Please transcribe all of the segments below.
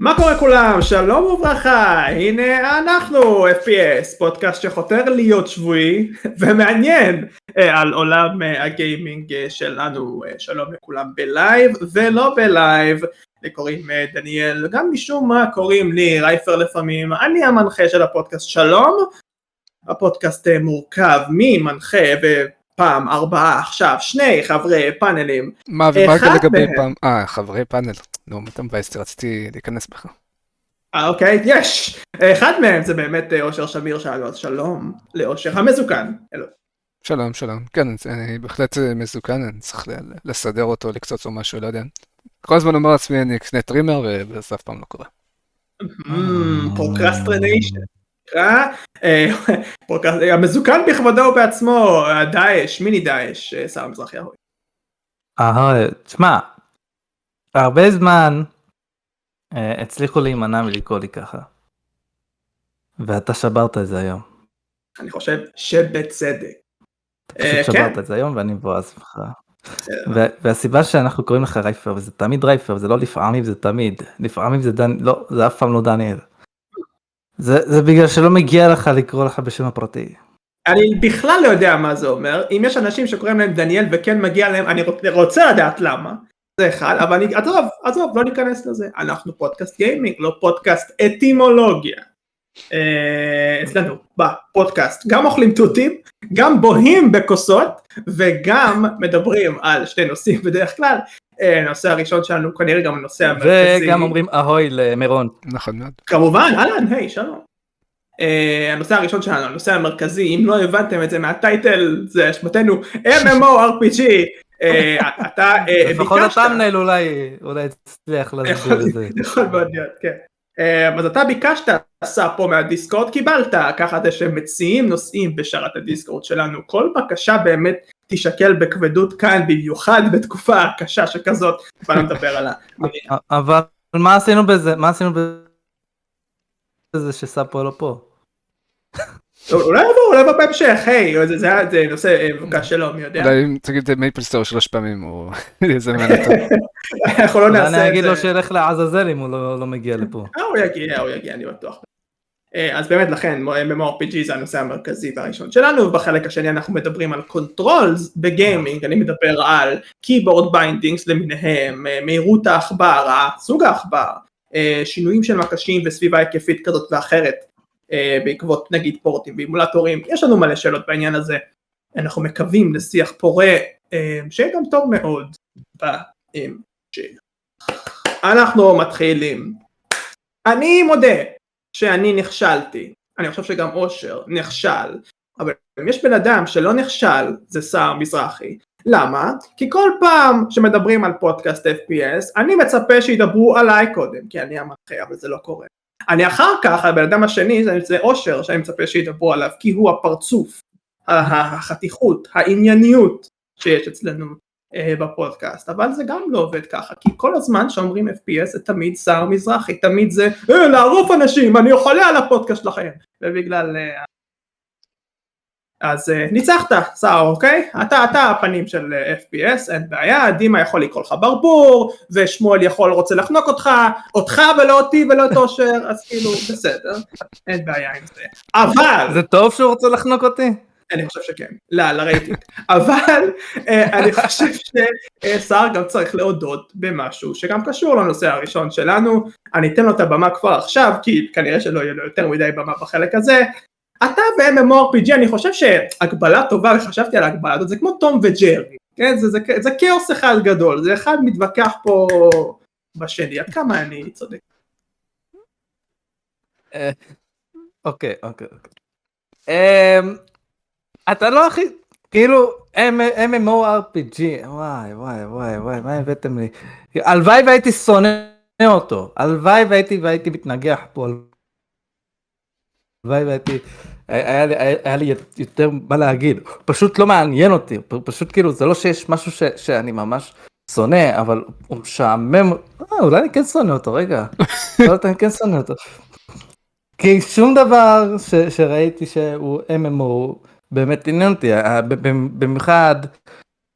מה קורה כולם? שלום וברכה, הנה אנחנו, FPS, פודקאסט שחותר להיות שבועי ומעניין אה, על עולם אה, הגיימינג אה, שלנו, שלום לכולם בלייב ולא בלייב, לי קוראים דניאל, גם משום מה קוראים לי רייפר לפעמים, אני המנחה של הפודקאסט. שלום, הפודקאסט מורכב ממנחה ופעם ארבעה עכשיו שני חברי פאנלים, מה ומה לגבי פעם, אה חברי פאנל. נו, אתה מבאס רציתי להיכנס בך. אה, אוקיי, יש! אחד מהם זה באמת אה, אושר שמיר שאלו, אז שלום לאושר המזוקן. שלום, שלום. כן, אני בהחלט אה, מזוקן, אני צריך לסדר אותו, לקצוץ או משהו, לא יודע. כל הזמן אומר לעצמי, אני אקנה טרימר, וזה אף פעם לא קורה. procrastination. המזוקן בכבודו ובעצמו, דאעש, מיני דאעש, שר המזרחי ההוא. תשמע, הרבה זמן אה, הצליחו להימנע מלקרוא לי ככה. ואתה שברת את זה היום. אני חושב שבצדק. פשוט אה, שברת כן. את זה היום ואני מבואס ממך. והסיבה שאנחנו קוראים לך רייפר וזה תמיד רייפר זה לא לפעמים זה תמיד לפעמים זה דן לא זה אף פעם לא דניאל. זה, זה בגלל שלא מגיע לך לקרוא לך בשם הפרטי. אני בכלל לא יודע מה זה אומר אם יש אנשים שקוראים להם דניאל וכן מגיע להם אני רוצה לדעת למה זה אחד, אבל אני, עזוב, עזוב, לא ניכנס לזה, אנחנו פודקאסט גיימינג, לא פודקאסט אטימולוגיה. אה, אצלנו בפודקאסט גם אוכלים תותים, גם בוהים בכוסות, וגם מדברים על שתי נושאים בדרך כלל. אה, הנושא הראשון שלנו כנראה גם הנושא המרכזי. וגם אומרים אהוי למירון. נכון מאוד. כמובן, אהלן, היי, שלום. Uh, הנושא הראשון שלנו, הנושא המרכזי, אם לא הבנתם את זה מהטייטל, זה אשמתנו MMORPG, אה, אתה אה, ביקשת... לפחות הטאמנל אולי, אולי תצליח להסביר את זה. יכול מאוד להיות, כן. אה, אז אתה ביקשת עשה פה מהדיסקורד, קיבלת, ככה זה שמציעים נושאים בשרת הדיסקורד שלנו, כל בקשה באמת תישקל בכבדות כאן, במיוחד בתקופה קשה שכזאת, כבר נדבר על ה... אבל מה עשינו בזה, מה עשינו בזה שסאפו לא פה? אולי יבוא, אולי יבוא בהמשך, היי, זה נושא מבוקש שלו, מי יודע. אולי אם תגיד MapleStory שלוש פעמים, או איזה מעניין. אנחנו לא נעשה את זה. אני אגיד לו שילך לעזאזל אם הוא לא, לא מגיע לפה. אה, הוא יגיע, הוא יגיע, אני בטוח. אה, אז באמת לכן MMORPG זה הנושא המרכזי והראשון שלנו ובחלק השני אנחנו מדברים על controls בגיימינג אני מדבר על keyboard bindings למיניהם אה, מהירות העכבר, סוג העכבר שינויים של מקשים וסביבה היקפית כזאת ואחרת אה, בעקבות נגיד פורטים ואימולטורים, יש לנו מלא שאלות בעניין הזה, אנחנו מקווים לשיח פורה אה, שיהיה גם טוב מאוד בהמשך. אנחנו מתחילים. אני מודה שאני נכשלתי, אני חושב שגם אושר נכשל, אבל אם יש בן אדם שלא נכשל זה סער מזרחי. למה? כי כל פעם שמדברים על פודקאסט FPS אני מצפה שידברו עליי קודם, כי אני המנחה אבל זה לא קורה. אני אחר כך, הבן אדם השני זה אושר שאני מצפה שידברו עליו, כי הוא הפרצוף, החתיכות, הענייניות שיש אצלנו אה, בפודקאסט, אבל זה גם לא עובד ככה, כי כל הזמן שאומרים FPS זה תמיד שר מזרחי, תמיד זה אה, לערוף אנשים, אני חולה על הפודקאסט שלכם, ובגלל אה, אז uh, ניצחת, סער, אוקיי? אתה, אתה הפנים של uh, FPS, אין בעיה, דימה יכול לקרוא לך ברבור, ושמואל יכול רוצה לחנוק אותך, אותך ולא אותי ולא את אושר, אז כאילו, בסדר, אין בעיה עם זה. אבל... זה טוב שהוא רוצה לחנוק אותי? אני חושב שכן, לא, לרייטינג. אבל uh, אני חושב שסער גם צריך להודות במשהו שגם קשור לנושא הראשון שלנו, אני אתן לו את הבמה כבר עכשיו, כי כנראה שלא יהיה לו יותר מדי במה בחלק הזה, אתה ב-MMORPG אני חושב שהגבלה טובה וחשבתי על ההגבלה הזאת זה כמו תום וג'רי, כן? זה, זה, זה כאוס אחד גדול, זה אחד מתווכח פה בשני, עד כמה אני צודק. אה, אוקיי, אוקיי, אוקיי. אמ, אתה לא הכי, כאילו MMORPG, וואי וואי וואי וואי, מה הבאתם לי? הלוואי והייתי שונא אותו, הלוואי והייתי והייתי מתנגח פה, הלוואי והייתי, היה לי, היה לי יותר מה להגיד, פשוט לא מעניין אותי, פשוט כאילו זה לא שיש משהו ש, שאני ממש שונא, אבל הוא משעמם, אה, אולי אני כן שונא אותו, רגע, לא אני כן שונא אותו. כי שום דבר ש, שראיתי שהוא MMO באמת עניין אותי, במיוחד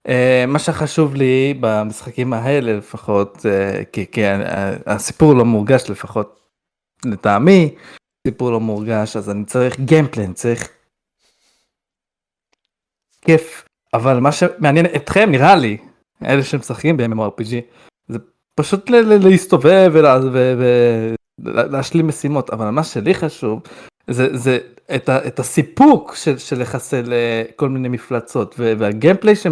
אה, מה שחשוב לי במשחקים האלה לפחות, אה, כי, כי הסיפור לא מורגש לפחות לטעמי, סיפור לא מורגש, אז אני צריך gameplay, צריך כיף, אבל מה שמעניין אתכם נראה לי, אלה שמשחקים ב-MMORPG, זה פשוט להסתובב ולהשלים משימות, אבל מה שלי חשוב, זה, זה את, ה, את הסיפוק של, של לחסל אה, כל מיני מפלצות, והגיימפליי ש,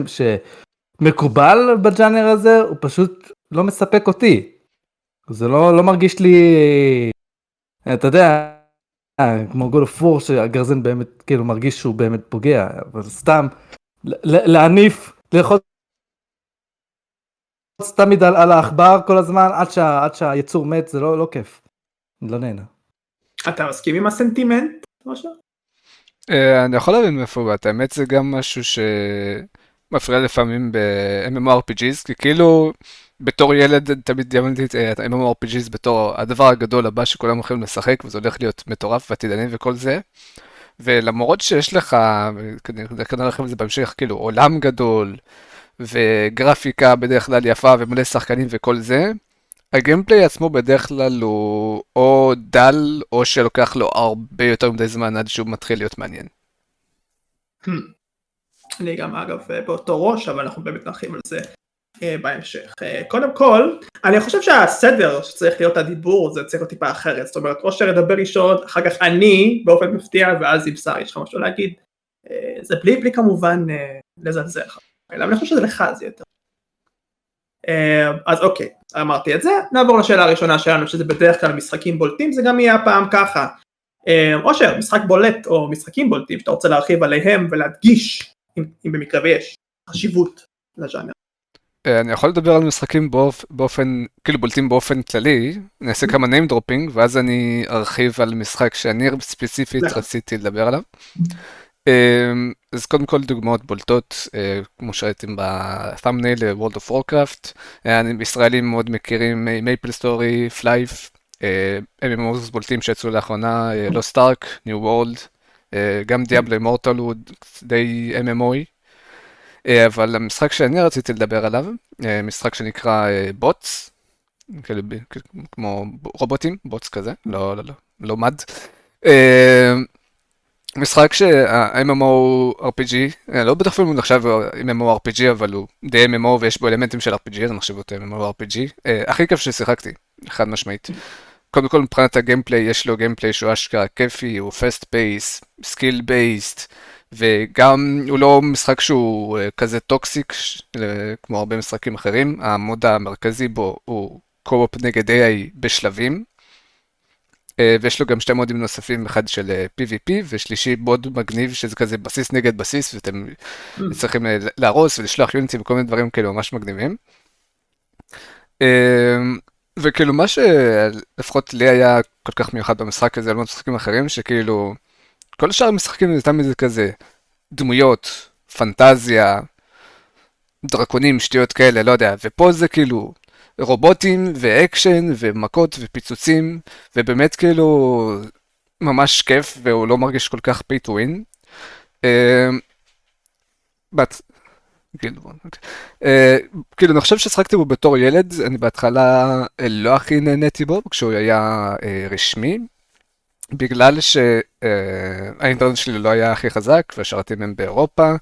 שמקובל בג'אנר הזה, הוא פשוט לא מספק אותי. זה לא, לא מרגיש לי, אתה יודע, כמו God of War שהגרזן באמת כאילו מרגיש שהוא באמת פוגע, אבל סתם להניף, לאכול תמיד על, על העכבר כל הזמן עד, שה, עד שהיצור מת זה לא, לא כיף. אני לא נהנה. אתה מסכים עם הסנטימנט? אה, אני יכול להבין מאיפה באת, האמת זה גם משהו שמפריע לפעמים ב-MMORPGs, כי כאילו בתור ילד תמיד דמיינתי את MMORPGs בתור הדבר הגדול הבא שכולם הולכים לשחק וזה הולך להיות מטורף ועתידני וכל זה. ולמרות שיש לך, כנראה לכם זה בהמשך, כאילו עולם גדול וגרפיקה בדרך כלל יפה ומלא שחקנים וכל זה, הגיימפליי עצמו בדרך כלל הוא או דל או שלוקח לו הרבה יותר מדי זמן עד שהוא מתחיל להיות מעניין. Hmm. אני גם אגב באותו ראש אבל אנחנו באמת נרחיב על זה אה, בהמשך. אה, קודם כל, אני חושב שהסדר שצריך להיות הדיבור זה צריך להיות טיפה אחרת, זאת אומרת אושר ידבר ראשון, אחר כך אני באופן מפתיע ואז אם שר יש לך משהו להגיד, אה, זה בלי, בלי כמובן לזלזל לך, אלא אני חושב שזה לך זה יותר. אז אוקיי, אמרתי את זה, נעבור לשאלה הראשונה שלנו שזה בדרך כלל משחקים בולטים, זה גם יהיה הפעם ככה. אושר, משחק בולט או משחקים בולטים שאתה רוצה להרחיב עליהם ולהדגיש, אם, אם במקרה ויש, חשיבות לז'אנר. אה, אני יכול לדבר על משחקים באופ... באופן, כאילו בולטים באופן כללי, אני אעשה כמה name dropping, ואז אני ארחיב על משחק שאני ספציפית רציתי לדבר עליו. אה, אז קודם כל דוגמאות בולטות, אה, כמו שראיתם ב-thumbnail World of Warcraft, ישראלים מאוד מכירים MapleStory, Flyff, MMOs בולטים שיצאו לאחרונה, Lost Ark, New World, גם דיאבלו אימורטל הוא די MMOי. אה, אבל המשחק שאני רציתי לדבר עליו, אה, משחק שנקרא אה, כאילו כמו רובוטים, בוטס כזה, לא, לא, לא, לא מד. משחק שה-MMO RPG, לא בטח אפילו נחשב MMO RPG, אבל הוא די MMO ויש בו אלמנטים של RPG, אז אני חושב אותו MMO RPG. הכי כיף ששיחקתי, חד משמעית. קודם כל מבחינת הגיימפליי, יש לו גיימפליי שהוא אשכרה כיפי, הוא fast skill based, וגם הוא לא משחק שהוא אה, כזה toxic כמו הרבה משחקים אחרים, ה mode המרכזי בו הוא co-op נגד AI בשלבים. אה, ויש לו גם שתי מודים נוספים, אחד של אה, PvP ושלישי mode מגניב שזה כזה בסיס נגד בסיס ואתם mm. צריכים להרוס ולשלוח יוניטים וכל מיני דברים כאלו ממש מגניבים. וכאילו מה שלפחות לי היה כל כך מיוחד במשחק הזה על משחקים אחרים שכאילו כל השאר המשחקים זה תמיד כזה דמויות, פנטזיה, דרקונים, שטויות כאלה, לא יודע, ופה זה כאילו רובוטים ואקשן ומכות ופיצוצים, ובאמת כאילו ממש כיף, והוא לא מרגיש כל כך pay to win. But, כאילו, uh, כאילו אני חושב ששחקתי בו בתור ילד, אני בהתחלה לא הכי נהניתי בו, כשהוא היה uh, רשמי, בגלל שהאינטרנט שלי לא היה הכי חזק והשרתים הם באירופה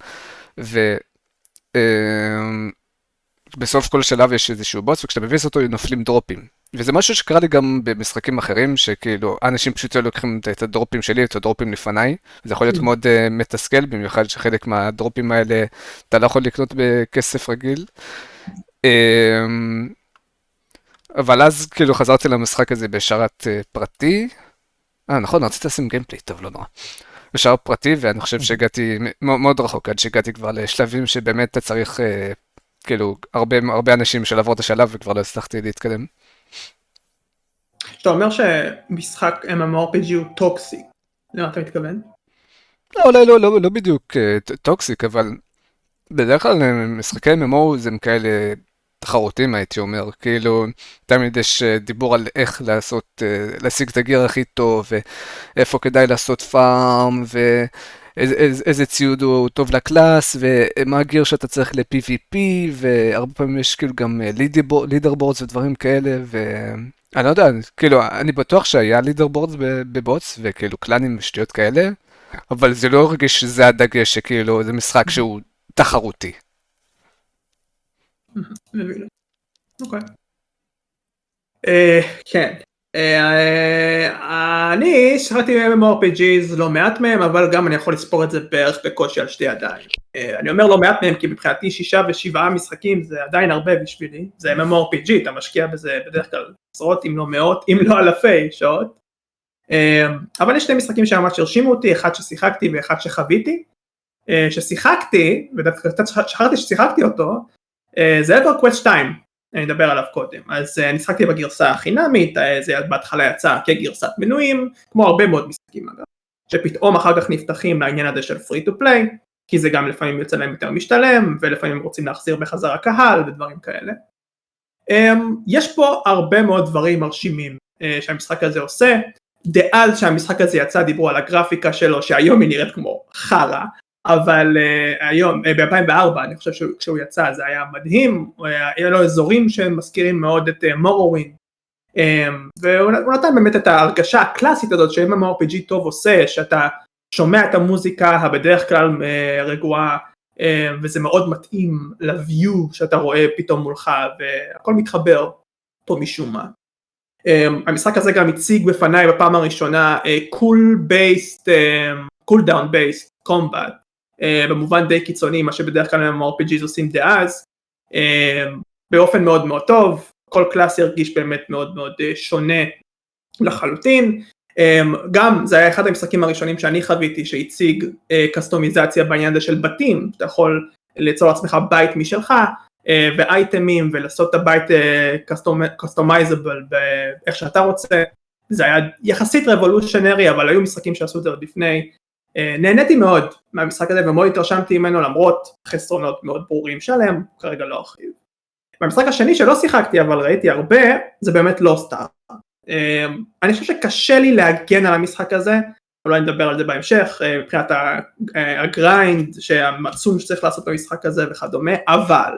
ובסוף כל שלב יש איזשהו בוס וכשאתה מביס אותו נופלים דרופים. וזה משהו שקרה לי גם במשחקים אחרים שכאילו אנשים פשוט לא לוקחים את הדרופים שלי את הדרופים לפניי זה יכול להיות mm. מאוד uh, מתסכל במיוחד שחלק מהדרופים האלה אתה לא יכול לקנות בכסף רגיל. אבל אז כאילו חזרתי למשחק הזה בשרת פרטי אה, נכון, רציתי לשים גיימפליי, טוב, לא נורא. בשער פרטי, ואני חושב שהגעתי מאוד רחוק, עד שהגעתי כבר לשלבים שבאמת אתה צריך, אה, כאילו, הרבה, הרבה אנשים של לעבור את השלב, וכבר לא הצלחתי להתקדם. כשאתה אומר שמשחק MMORPG הוא toxic, למה אתה מתכוון? לא, אולי לא, לא, לא בדיוק אה, toxic, אבל בדרך כלל אה, משחקי MMO זה כאלה תחרותים הייתי אומר, כאילו תמיד יש אה, דיבור על איך לעשות, אה, להשיג את ה gear הכי טוב, ואיפה כדאי לעשות farm, איזה, איזה, ציוד הוא טוב ל class, ומה ה gear שאתה צריך ל-PVP, והרבה פעמים יש כאילו גם leaderboards ודברים כאלה, ואני לא יודע, כאילו, אני בטוח שהיה leaderboards ב Bots, וכאילו קלאנים ושטויות כאלה, אבל זה לא הרגיש שזה הדגש, שכאילו זה משחק שהוא תחרותי. אוקיי. אה, כן. אה, אני שיחקתי MMORPGs לא מעט מהם אבל גם אני יכול לספור את זה בערך בקושי על שתי ידיים. אה, אני אומר לא מעט מהם כי מבחינתי שישה ושבעה משחקים זה עדיין הרבה בשבילי זה MMORPG אתה משקיע בזה בדרך כלל עשרות אם לא מאות אם לא אלפי שעות. אבל יש שני משחקים שממש הרשימו אותי אחד ששיחקתי ואחד שחוויתי. ששיחקתי ודווקא קצת שכחתי ששיחקתי אותו זה EverQuest 2 אני אדבר עליו קודם. אז אני אה, שחקתי בגרסה החינמית, אה, זה בהתחלה יצא כגרסת מנויים, כמו הרבה מאוד משחקים אגב, שפתאום אחר כך נפתחים לעניין הזה של free to play, כי זה גם לפעמים יוצא להם יותר משתלם, ולפעמים הם רוצים להחזיר בחזרה קהל ודברים כאלה. אמ, יש פה הרבה מאוד דברים מרשימים אה, שהמשחק הזה עושה, דאז שהמשחק הזה יצא דיברו על הגרפיקה שלו שהיום היא נראית כמו חרא, אבל uh, היום, uh, ב-2004 אני חושב שכשהוא יצא זה היה מדהים, היה, לו אזורים שמזכירים מאוד את uh, מורווין, um, והוא נתן באמת את ההרגשה הקלאסית הזאת ש-MMORPG טוב עושה, שאתה שומע את המוזיקה הבדרך כלל uh, רגועה uh, וזה מאוד מתאים ל-view שאתה רואה פתאום מולך והכל מתחבר פה משום מה. Um, המשחק הזה גם הציג בפניי בפעם הראשונה uh, um, cool down based combat אה, במובן די קיצוני, מה שבדרך כלל הם RPGs עושים דאז, אה, באופן מאוד מאוד טוב, כל class ירגיש באמת מאוד מאוד אה, שונה לחלוטין, גם זה היה אחד המשחקים הראשונים שאני חוויתי שהציג קסטומיזציה בעניין הזה של בתים, אתה יכול ליצור לעצמך בית משלך ואייטמים ולעשות את הבית customizable באיך שאתה רוצה, זה היה יחסית revolutionary אבל היו משחקים שעשו את זה עוד לפני, אה, נהניתי מאוד מהמשחק הזה ומאוד התרשמתי ממנו למרות חסרונות מאוד ברורים שלהם, כרגע לא ארחיב. במשחק השני שלא שיחקתי אבל ראיתי הרבה זה באמת Lost Ark. אה, אני חושב שקשה לי להגן על המשחק הזה, אולי נדבר על זה בהמשך, אה, מבחינת ה grind שהמצום שצריך לעשות במשחק הזה וכדומה, אבל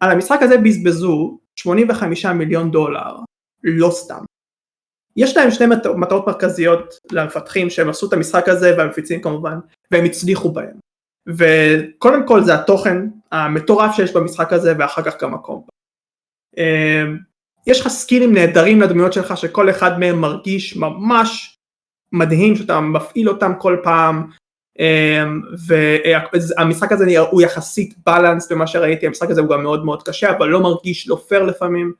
על המשחק הזה בזבזו 85 מיליון דולר, לא סתם. יש להם שני מטרות מרכזיות למפתחים שהם עשו את המשחק הזה והמפיצים כמובן והם הצליחו בהם. וקודם כל זה התוכן המטורף שיש במשחק הזה ואחר כך גם הקומפה. אמ, יש לך סקילים נהדרים לדמויות שלך שכל אחד מהם מרגיש ממש מדהים שאתה מפעיל אותם כל פעם. אמ, והמשחק הזה הוא יחסית בלנס במה שראיתי. המשחק הזה הוא גם מאוד מאוד קשה אבל לא מרגיש לא פייר לפעמים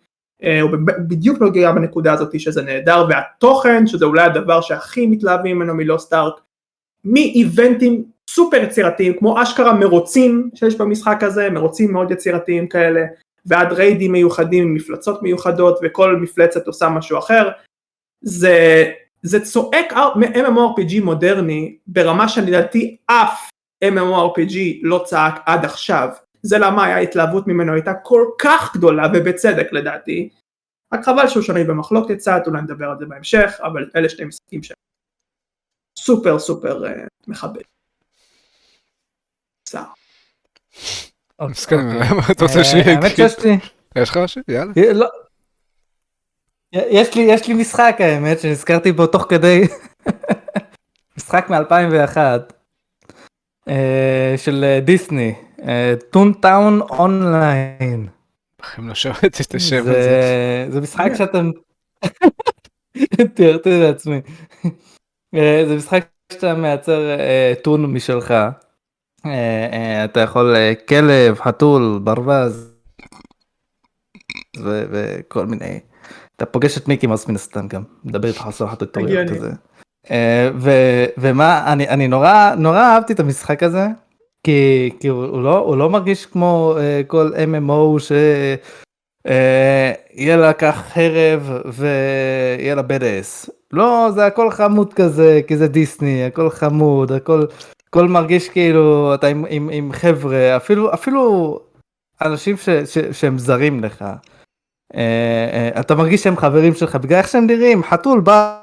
הוא בדיוק נוגע בנקודה הזאת שזה נהדר והתוכן שזה אולי הדבר שהכי מתלהבים ממנו מלוסט ארק מאיבנטים סופר יצירתיים כמו אשכרה מרוצים שיש במשחק הזה מרוצים מאוד יצירתיים כאלה ועד ריידים מיוחדים עם מפלצות מיוחדות וכל מפלצת עושה משהו אחר. זה, זה צועק MMORPG מודרני ברמה שלדעתי אף MMORPG לא צעק עד עכשיו זה למה ההתלהבות ממנו הייתה כל כך גדולה ובצדק לדעתי רק חבל שהוא שנוי במחלוקת קצת אולי נדבר על זה בהמשך אבל אלה שני משחקים שהם סופר סופר uh, מכבד. אוקיי, אתה רוצה שיהיה? אה. יש לך משהו? יאללה. לא. יש לי יש לי משחק האמת שנזכרתי בו תוך כדי משחק מ-2001 אה, של Disney Toontown Online. בחיים לא שמעתי את השם הזה. זה משחק שאתם... תיארתי לעצמי. אה, זה משחק שאתה מייצר אה, toon משלך. אה, אתה יכול כלב, חתול, ברווז. וכל מיני. אתה פוגש את מיקי מאוס מן הסתם גם. מדבר איתך על סוף ה tutorial כזה. ומה אני נורא נורא אהבתי את המשחק הזה. כי, כי הוא, לא, הוא לא מרגיש כמו uh, כל MMO שיהיה uh, לה כך חרב ויהיה לה BDS. לא, זה הכל חמוד כזה, כי זה דיסני, הכל חמוד, הכל, הכל מרגיש כאילו אתה עם, עם, עם חבר'ה, אפילו, אפילו אנשים ש, ש, שהם זרים לך. Uh, uh, אתה מרגיש שהם חברים שלך בגלל איך שהם נראים, חתול בא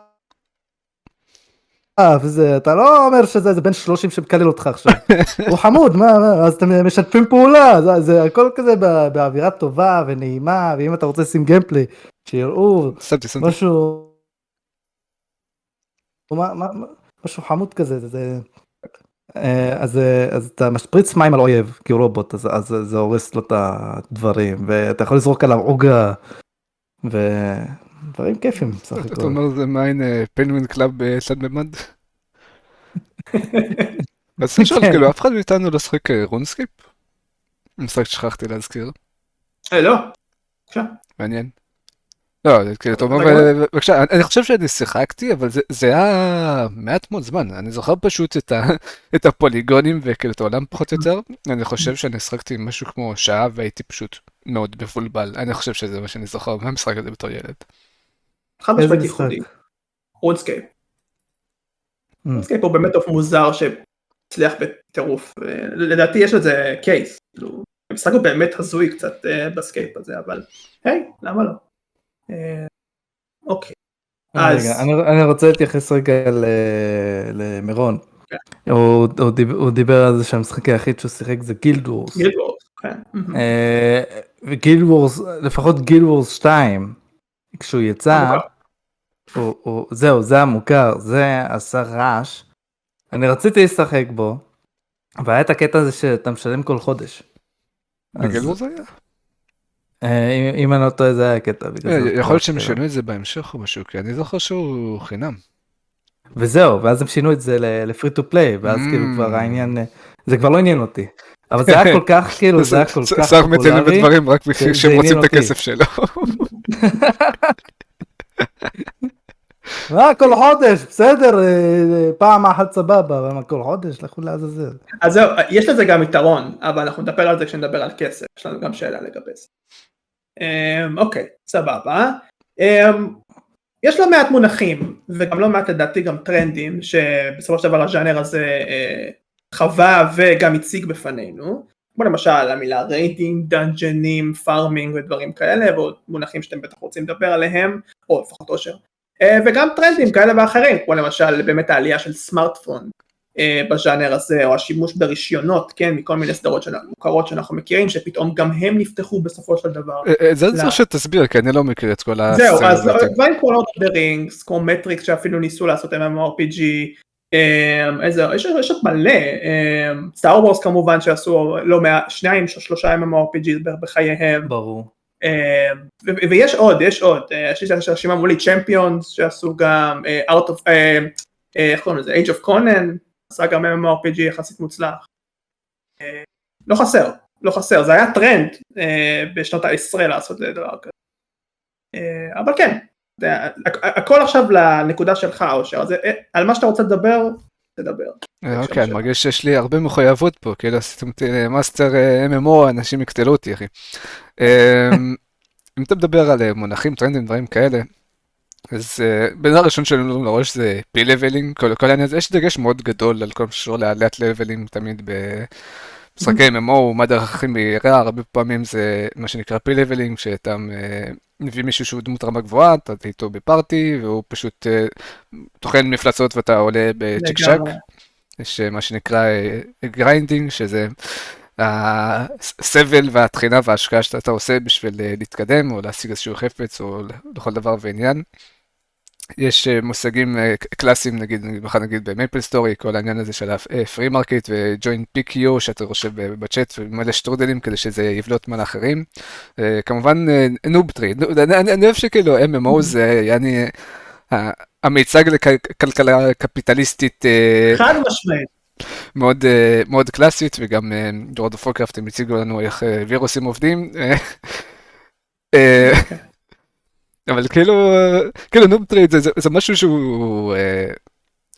וזה, אתה לא אומר שזה איזה בן 30 שמקלל אותך עכשיו. הוא חמוד, מה, מה, אז אתם משתפים פעולה, זה, זה הכל כזה בא- באווירה טובה ונעימה, ואם אתה רוצה לשים גיימפליי, שיראו. משהו... מה- מה- משהו חמוד כזה, זה- זה... אה, אז, אה, אז אתה משפריץ מים על אויב, כי הוא רובוט, אז, אז זה הורס לו את הדברים, ואתה יכול לזרוק עליו עוגה, ודברים כיפים בסך אתה הכל. אומר זה מעין Penguin Club בתלת מימד? אז אני שואל, כן. כאילו, אף אחד מאיתנו לא שחק אה, RuneScape? משחק ששכחתי להזכיר, אה, לא. בבקשה. מעניין. לא, כאילו, אתה אומר, אתה אה, בבקשה, אני- חושב שאני שיחקתי, אבל זה- זה היה מעט מאוד זמן, אני זוכר פשוט את הפוליגונים וכאילו את העולם פחות או יותר, אני חושב שאני שחקתי משהו כמו שעה והייתי פשוט מאוד מבולבל, אני חושב שזה מה שאני זוכר מהמשחק הזה בתור ילד. חד משמעית? ייחודי. RuneScape. Mm. RuneScape הוא באמת עוף מוזר שהצליח בטירוף. אה, לדעתי יש לזה case. כאילו, המשחק הוא באמת הזוי קצת אה, ב scape הזה, אבל היי, למה לא? אה, אוקיי. אז- רגע, אני, רוצה להתייחס רגע למירון. כן. הוא, דיבר, על זה שהמשחק היחיד שהוא שיחק זה גילד וורס. גילד וורס, כן. אה, וגילד וורס, לפחות גילד וורס 2, כשהוא יצא. הוא, הוא, זהו, זה המוכר, זה עשה רעש. אני רציתי לשחק בו, והיה את הקטע הזה שאתה משלם כל חודש. אז, בגלבור זה היה? אה, אם, אם אני לא טועה זה היה הקטע. בגלל זה אה, יכול להיות שהם. שינו את זה בהמשך או משהו, כי אני זוכר שהוא חינם. וזהו, ואז הם שינו את זה לפרי טו פליי, ואז Mm. כאילו כבר העניין, אה, זה כבר לא עניין אותי. אבל זה היה כל כך, כאילו, זה היה כל כך שר מציינים פופולרי. בדברים רק בשביל שהם רוצים את. הכסף שלו. מה, כל חודש, בסדר, אה, פעם אחת סבבה, אבל מה, כל חודש, לכו לעזאזל. אז זהו, יש לזה גם יתרון, אבל אנחנו נדבר על זה כשנדבר על כסף, יש לנו גם שאלה לגבי זה. אמ, אוקיי, סבבה. אמ, יש לא מעט מונחים, וגם לא מעט לדעתי גם טרנדים, שבסופו של דבר הז'אנר הזה אה, חווה וגם הציג בפנינו, כמו למשל המילה raiding, דאנג'נים, farming ודברים כאלה, ועוד מונחים שאתם בטח רוצים לדבר עליהם, או לפחות אושר. אה, וגם טרנדים כאלה ואחרים, כמו למשל באמת העלייה של סמארטפון אה, בז'אנר הזה, או השימוש ברישיונות, כן, מכל מיני סדרות מוכרות שאנחנו מכירים, שפתאום גם הם נפתחו בסופו של דבר. אה, זה. צריך שתסביר, כי אני לא מכיר את כל זהו, הסצנה אז. דברים כמו Lord of the Rings, כמו Matrix שאפילו ניסו לעשות MMORPG, יש יש עוד מלא, Star Wars כמובן שעשו לא מעט, שניים, ש- שלושה MMORPG בחייהם, ברור. אמ, ויש עוד, יש עוד, אה, יש לי את הרשימה מולי Champions שעשו גם, אה, Out of, אה, אה, איך קוראים לזה, Age of Conan, עשה גם MMORPG יחסית מוצלח. אה, לא חסר, לא חסר, זה היה טרנד אה, בשנות ה-10 לעשות דבר כזה. אה, אבל כן, זה- הכ- הכ- עכשיו לנקודה שלך אושר, אה, על מה שאתה רוצה לדבר, תדבר. אה, אוקיי, אני. מרגיש שיש לי הרבה מחויבות פה, כאילו עשיתם אותי master אה, MMO, אנשים יקטלו אותי, אחי. אה, אם אתה מדבר על מונחים, טרנדים, דברים כאלה, אז דבר ראשון שעולה לנו לראש זה P leveling, כל כל העניין הזה, יש דגש מאוד גדול על כל מה שקשור לעליית leveling תמיד במשחקי MMO, מה הדרך הכי מהירה, הרבה פעמים זה מה שנקרא P leveling, שאתה מביא מישהו שהוא דמות רמה גבוהה, אתה איתו ב party, והוא פשוט אה, טוחן מפלצות ואתה עולה בצ'יק צ'אק. לגמרי. יש אה, מה שנקרא grinding, שזה הסבל והטחינה וההשקעה שאתה עושה בשביל אה, להתקדם או להשיג איזשהו חפץ או לכל דבר ועניין. יש אה, מושגים אה, קלאסיים, נגיד, במיוחד נגיד ב MapleStory, כל העניין הזה של ה free market ו join PQ שאתה רושם בצ'אט ומלא שטרודלים כדי שזה יבלוט מעל האחרים. אה, כמובן נובטרי, אני אני אוהב שכאילו MMO זה יעני המיצג לכלכלה קפיטליסטית חד משמעית. מאוד, מאוד קלאסית, וגם אוף וורקראפט הם הציגו לנו איך וירוסים עובדים. אה, אה, אבל כאילו, אה, כאילו נובטריד זה, זה, זה משהו שהוא אה,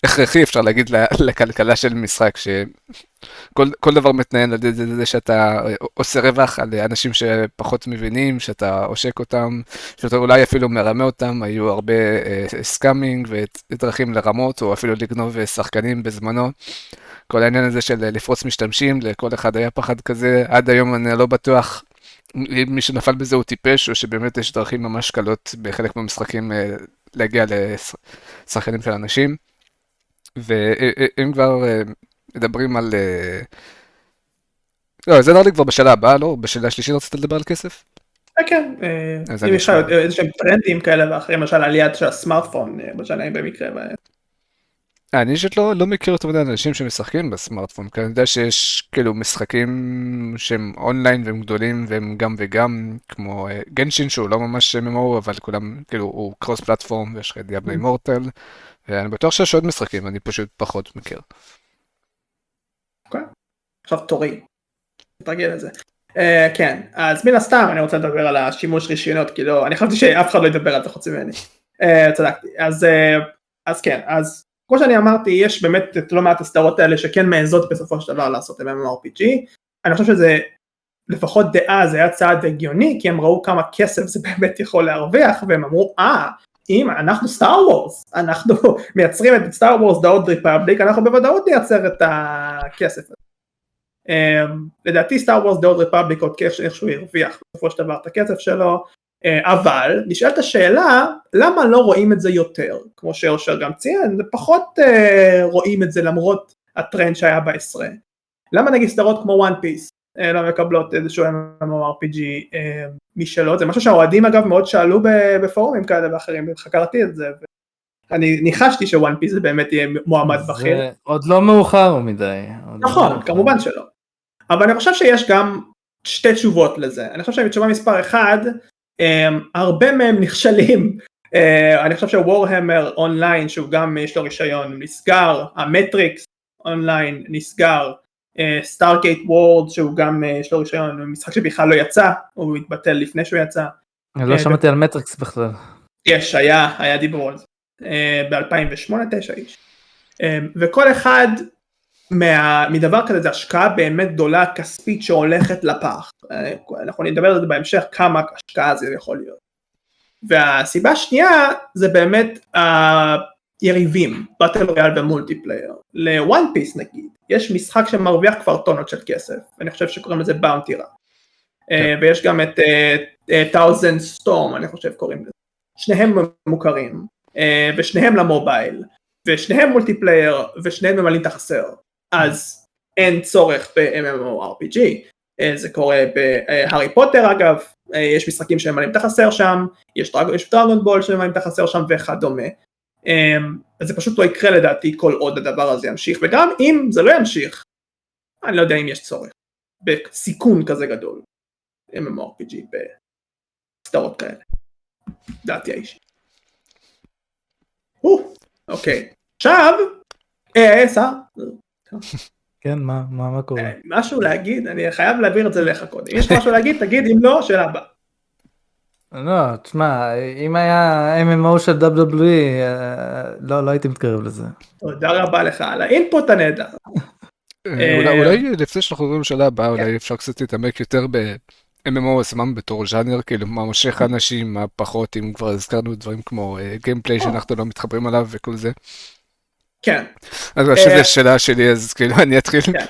הכרחי אפשר להגיד לכלכלה של משחק, שכל כל דבר מתנהל על ידי זה שאתה עושה רווח על אנשים שפחות מבינים, שאתה עושק אותם, שאתה אולי אפילו מרמה אותם, היו הרבה אה, scamming ודרכים לרמות, או אפילו לגנוב אה, שחקנים בזמנו. כל העניין הזה של לפרוץ משתמשים, לכל אחד היה פחד כזה, עד היום אני לא בטוח מי שנפל בזה הוא טיפש, או שבאמת יש דרכים ממש קלות בחלק מהמשחקים אה, להגיע לשחקנים של אנשים. ואם כבר אה, מדברים על... אה, לא, זה נראה לי כבר בשאלה הבאה, לא? בשאלה השלישית רצית לדבר על כסף? כן, אם יש לך. איזה שהם טרנדים כאלה ואחרים, למשל עליית של הסמארטפון, בשנים במקרה, אני אישית לא, לא מכיר יותר מדי אנשים שמשחקים בסמארטפון, כי אני יודע שיש כאילו משחקים שהם אונליין והם גדולים והם גם וגם, כמו אה, גנשין שהוא לא ממש MMO, אבל כולם, כאילו, הוא קרוס פלטפורם ויש לך את דיאבlo אימורטל, ואני בטוח שיש עוד משחקים, אני פשוט פחות מכיר. עכשיו תורי. תתרגל לזה. אה, כן, אז מן הסתם אני רוצה לדבר על השימוש רישיונות, כי לא, אני חשבתי שאף אחד לא ידבר על זה חוץ ממני. אה, צדקתי. אז, אה, אז כן, אז כמו שאני אמרתי, יש באמת את לא מעט הסדרות האלה שכן מעזות בסופו של דבר לעשות MMORPG. אני חושב שזה, לפחות זה היה צעד הגיוני, כי הם ראו כמה כסף זה באמת יכול להרוויח, והם אמרו, אה, אם אנחנו סטאר וורס, אנחנו מייצרים את Star Wars The Old Republic, אנחנו בוודאות נייצר את הכסף הזה. Um, לדעתי Star Wars דאוד ריפבליק עודכן שאיכשהו הרוויח בסופו של דבר את הכסף שלו, אבל נשאלת השאלה למה לא רואים את זה יותר, כמו שאושר גם ציין, פחות אה, רואים את זה למרות הטרנד שהיה בעשרה. למה נגיד סדרות כמו One Piece לא מקבלות איזשהו MMORPG אה, משלו, זה משהו שהאוהדים אגב מאוד שאלו בפורומים כאלה ואחרים, חקרתי את זה, אני ניחשתי ש One Piece זה באמת יהיה מועמד בכיר. עוד לא מאוחר מדי. לא נכון, מאוחר. כמובן שלא. אבל אני חושב שיש גם שתי תשובות לזה. אני חושב שבתשובה מספר אחד, הרבה מהם נכשלים. אה, אני חושב ש Warhammer Online, שהוא גם יש לו רישיון, נסגר, ה Matrix Online נסגר, Stargate Worlds שהוא גם אה, יש לו רישיון, משחק שבכלל לא יצא, הוא התבטל לפני שהוא יצא. אני לא אה, שמעתי על מטריקס בכלל. יש, היה, היה דיבור על זה. ב-2008, תשע, יש. אה, וכל אחד מהדבר כזה זה השקעה באמת גדולה כספית שהולכת לפח. אה, אנחנו נדבר על זה בהמשך כמה השקעה זה יכול להיות. והסיבה השנייה זה באמת היריבים, battle royale ו multiplayer. ל One Piece נגיד, יש משחק שמרוויח כבר טונות של כסף, אני חושב שקוראים לזה Bounty Rush. ויש גם את Thousand Storm, אני חושב קוראים לזה. שניהם מוכרים, אה, ושניהם למובייל, ושניהם multiplayer, ושניהם ממלאים את החסר. אז אין צורך ב-MMORPG, אה, זה קורה בהארי פוטר אגב, אה, יש משחקים שממלאים את החסר שם, יש, דרג, יש Dragon Ball שממלאים את החסר שם וכדומה. אז זה פשוט לא יקרה לדעתי כל עוד הדבר הזה ימשיך, וגם אם זה לא ימשיך, אני לא יודע אם יש צורך, בסיכון כזה גדול, MMORPG בסדרות כאלה, דעתי האישית. אוקיי, עכשיו, אה, שר, כן, מה, מה, מה קורה? משהו להגיד, אני חייב להעביר את זה לך קודם. יש משהו להגיד, תגיד, אם לא, שאלה הבאה. לא, תשמע, אם היה MMO של WWE, אה, לא, לא הייתי מתקרב לזה. תודה רבה לך על ה input הנהדר. אה, אולי, אולי לפני שאנחנו עוברים לשאלה הבאה, אולי אפשר קצת להתעמק יותר ב-MMO עצמם בתור ז'אנר, כאילו מה מושך אנשים, מה פחות, אם כבר הזכרנו דברים כמו gameplay שאנחנו לא מתחברים עליו וכל זה. כן. אז שזו שאלה שלי, אז כאילו אני אתחיל. כן,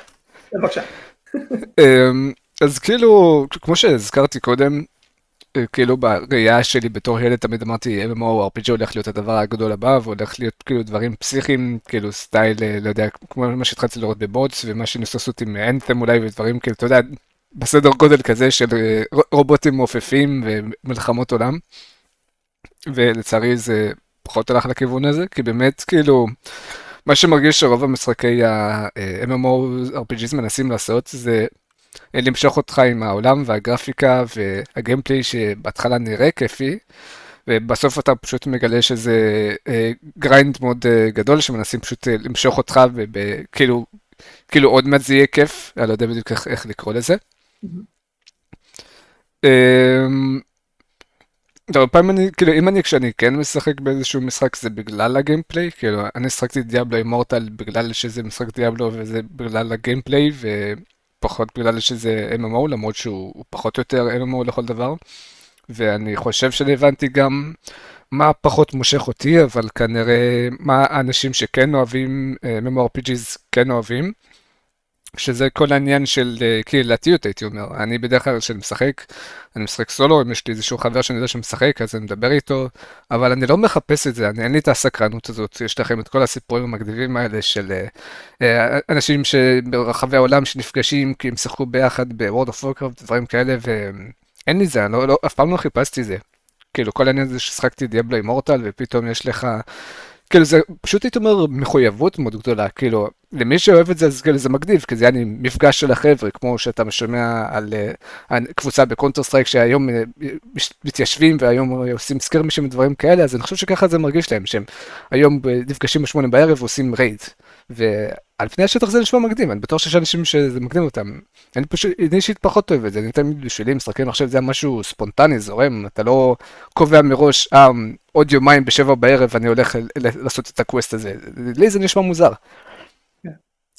בבקשה. אמ, אז כאילו, כמו שהזכרתי קודם, כאילו בראייה שלי בתור ילד תמיד אמרתי MMORPG הולך להיות הדבר הגדול הבא והולך להיות כאילו דברים פסיכיים כאילו style לא יודע כמו מה שהתחלתי לראות ב bots ומה שניסו לעשות עם Anthem אולי ודברים כאילו אתה יודע בסדר גודל כזה של רובוטים מעופפים ומלחמות עולם. ולצערי זה פחות הלך לכיוון הזה כי באמת כאילו מה שמרגיש שרוב המשחקי ה-MMORPGs מנסים לעשות זה למשוך אותך עם העולם והגרפיקה וה gameplay שבהתחלה נראה כיפי, ובסוף אתה פשוט מגלה שזה grind מאוד גדול שמנסים פשוט למשוך אותך וכאילו כאילו עוד מעט זה יהיה כיף, אני לא יודע בדיוק איך, איך לקרוא לזה. הרבה פעמים אני, כאילו אם אני, כשאני כן משחק באיזשהו משחק זה בגלל הגיימפליי, כאילו אני שחקתי דיאבלו אימורטל בגלל שזה משחק דיאבלו וזה בגלל הגיימפליי, ו... פחות בגלל שזה MMO, למרות שהוא פחות או יותר MMO לכל דבר. ואני חושב שאני הבנתי גם מה פחות מושך אותי, אבל כנראה מה האנשים שכן אוהבים MMORPGs כן אוהבים. שזה כל העניין של אה, קהילתיות הייתי אומר, אני בדרך כלל כשאני משחק, אני משחק סולו, אם יש לי איזשהו חבר שאני יודע שמשחק אז אני מדבר איתו, אבל אני לא מחפש את זה, אני, אין לי את הסקרנות הזאת, יש לכם את כל הסיפורים המגניבים האלה של אה, אה, אנשים ברחבי העולם שנפגשים כי הם שיחקו ביחד ב-World of Warcraft, דברים כאלה, ואין לי זה, אני לא, לא, אף פעם לא חיפשתי זה. כאילו כל העניין הזה ששחקתי דיאבלו אימורטל ופתאום יש לך כאילו זה פשוט הייתי אומר מחויבות מאוד גדולה כאילו למי שאוהב את זה אז כאילו זה מגניב כי זה היה מפגש של החבר'ה כמו שאתה שומע על אה, קבוצה ב Counter-Strike שהיום אה, מתיישבים והיום עושים סקירמישים ודברים כאלה אז אני חושב שככה זה מרגיש להם שהם היום נפגשים בשמונה בערב ועושים raid. ועל פני השטח זה נשמע מגניב, אני בטוח שיש אנשים שזה מגניב אותם. אני פשוט, אני אישית פחות אוהב את זה, אני תמיד בשבילי משחקים עכשיו זה משהו ספונטני, זורם, אתה לא קובע מראש, אה, עוד יומיים בשבע בערב אני הולך לעשות את הקווסט הזה, לי זה נשמע מוזר. כן.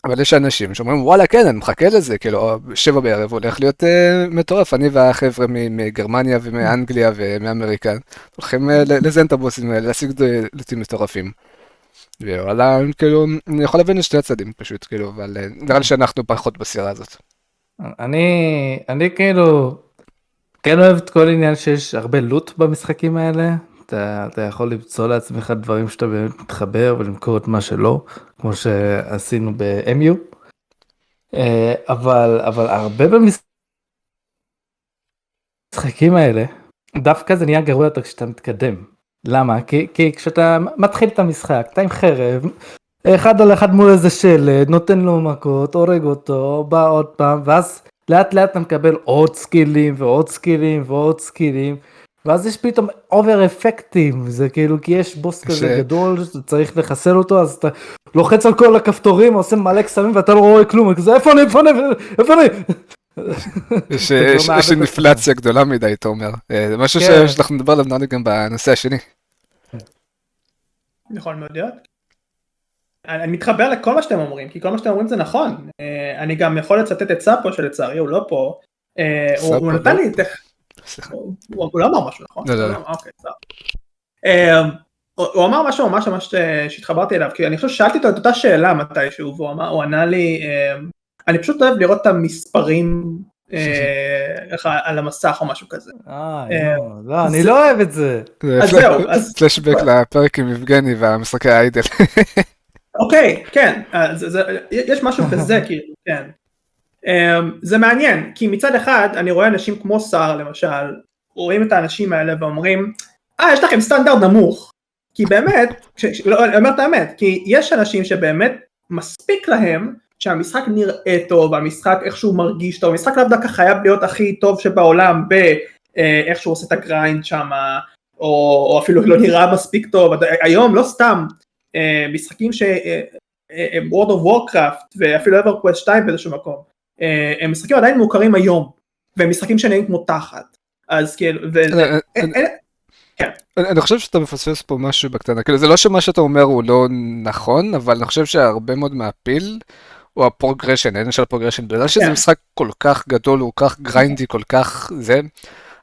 אבל יש אנשים שאומרים וואלה כן אני מחכה לזה כאילו שבע בערב הולך להיות uh, מטורף אני והחבר'ה מגרמניה ומאנגליה ומאמריקה הולכים uh, לזיין את הבוסים האלה להשיג דלתים מטורפים. וואלה, כאילו, אני יכול להבין את שתי הצדדים פשוט, כאילו, אבל אה, נראה לי שאנחנו פחות בסירה הזאת. אני, אני כאילו, כן אוהב את כל עניין שיש הרבה לוט במשחקים האלה. אתה, אתה יכול למצוא לעצמך דברים שאתה באמת מתחבר ולמכור את מה שלא, כמו שעשינו ב-MU. אה, אבל, אבל הרבה במשחקים האלה, דווקא זה נהיה גרוע יותר כשאתה מתקדם. למה? כי, כי כשאתה מתחיל את המשחק, אתה עם חרב, אחד על אחד מול איזה שלד, נותן לו מכות, הורג אותו, בא עוד פעם, ואז לאט לאט אתה מקבל עוד סקילים ועוד סקילים ועוד סקילים. ואז יש פתאום over אפקטים זה כאילו כי יש בוס כזה גדול שצריך לחסל אותו אז אתה לוחץ על כל הכפתורים עושה מלא קסמים ואתה לא רואה כלום כזה איפה אני איפה אני איפה אני יש אינפלציה גדולה מדי, אתה אומר. אה, זה משהו כן. שאנחנו נדבר עליו נראה לי גם בנושא השני. יכול מאוד להיות. אני מתחבר לכל מה שאתם אומרים, כי כל מה שאתם אומרים זה נכון. אה, אני גם יכול לצטט את סאפו שלצערי הוא לא פה. אה, הוא נתן לי את... הוא לא אמר משהו נכון? לא, לא, לא. אוקיי, הוא אמר משהו ממש ממש שהתחברתי אליו, כי אני חושב ששאלתי אותו את אותה שאלה מתישהו, והוא ענה לי, אני פשוט אוהב לראות את המספרים אה, על המסך או משהו כזה. אה, אה לא, אני לא אוהב את זה. אז זהו, אז... פלשבק לפרק עם יבגני והמשחקי ה idle. אוקיי, כן, יש משהו כזה, כאילו, כן. זה מעניין, כי מצד אחד אני רואה אנשים כמו סער למשל, רואים את האנשים האלה ואומרים, אה, יש לכם סטנדרט נמוך. כי באמת, לא, אני אומר את האמת, כי יש אנשים שבאמת מספיק להם שהמשחק נראה טוב, המשחק איכשהו מרגיש טוב, המשחק לאו דווקא חייב להיות הכי טוב שבעולם באיך שהוא עושה את ה grind שם, או, או אפילו לא נראה מספיק טוב, היום לא סתם אה, משחקים ש... אה, אה, World of Warcraft ואפילו EverQuest 2 באיזשהו מקום, הם משחקים עדיין מוכרים היום, והם משחקים שנראים כמו תחת, אז כאילו. כן. אני חושב שאתה מפספס פה משהו בקטנה, כאילו זה לא שמה שאתה אומר הוא לא נכון, אבל אני חושב שהרבה מאוד מה appeal הוא ה progression, העניין של ה progression, בגלל שזה כן. משחק כל כך גדול, הוא כל כך grindy, כל כך זה,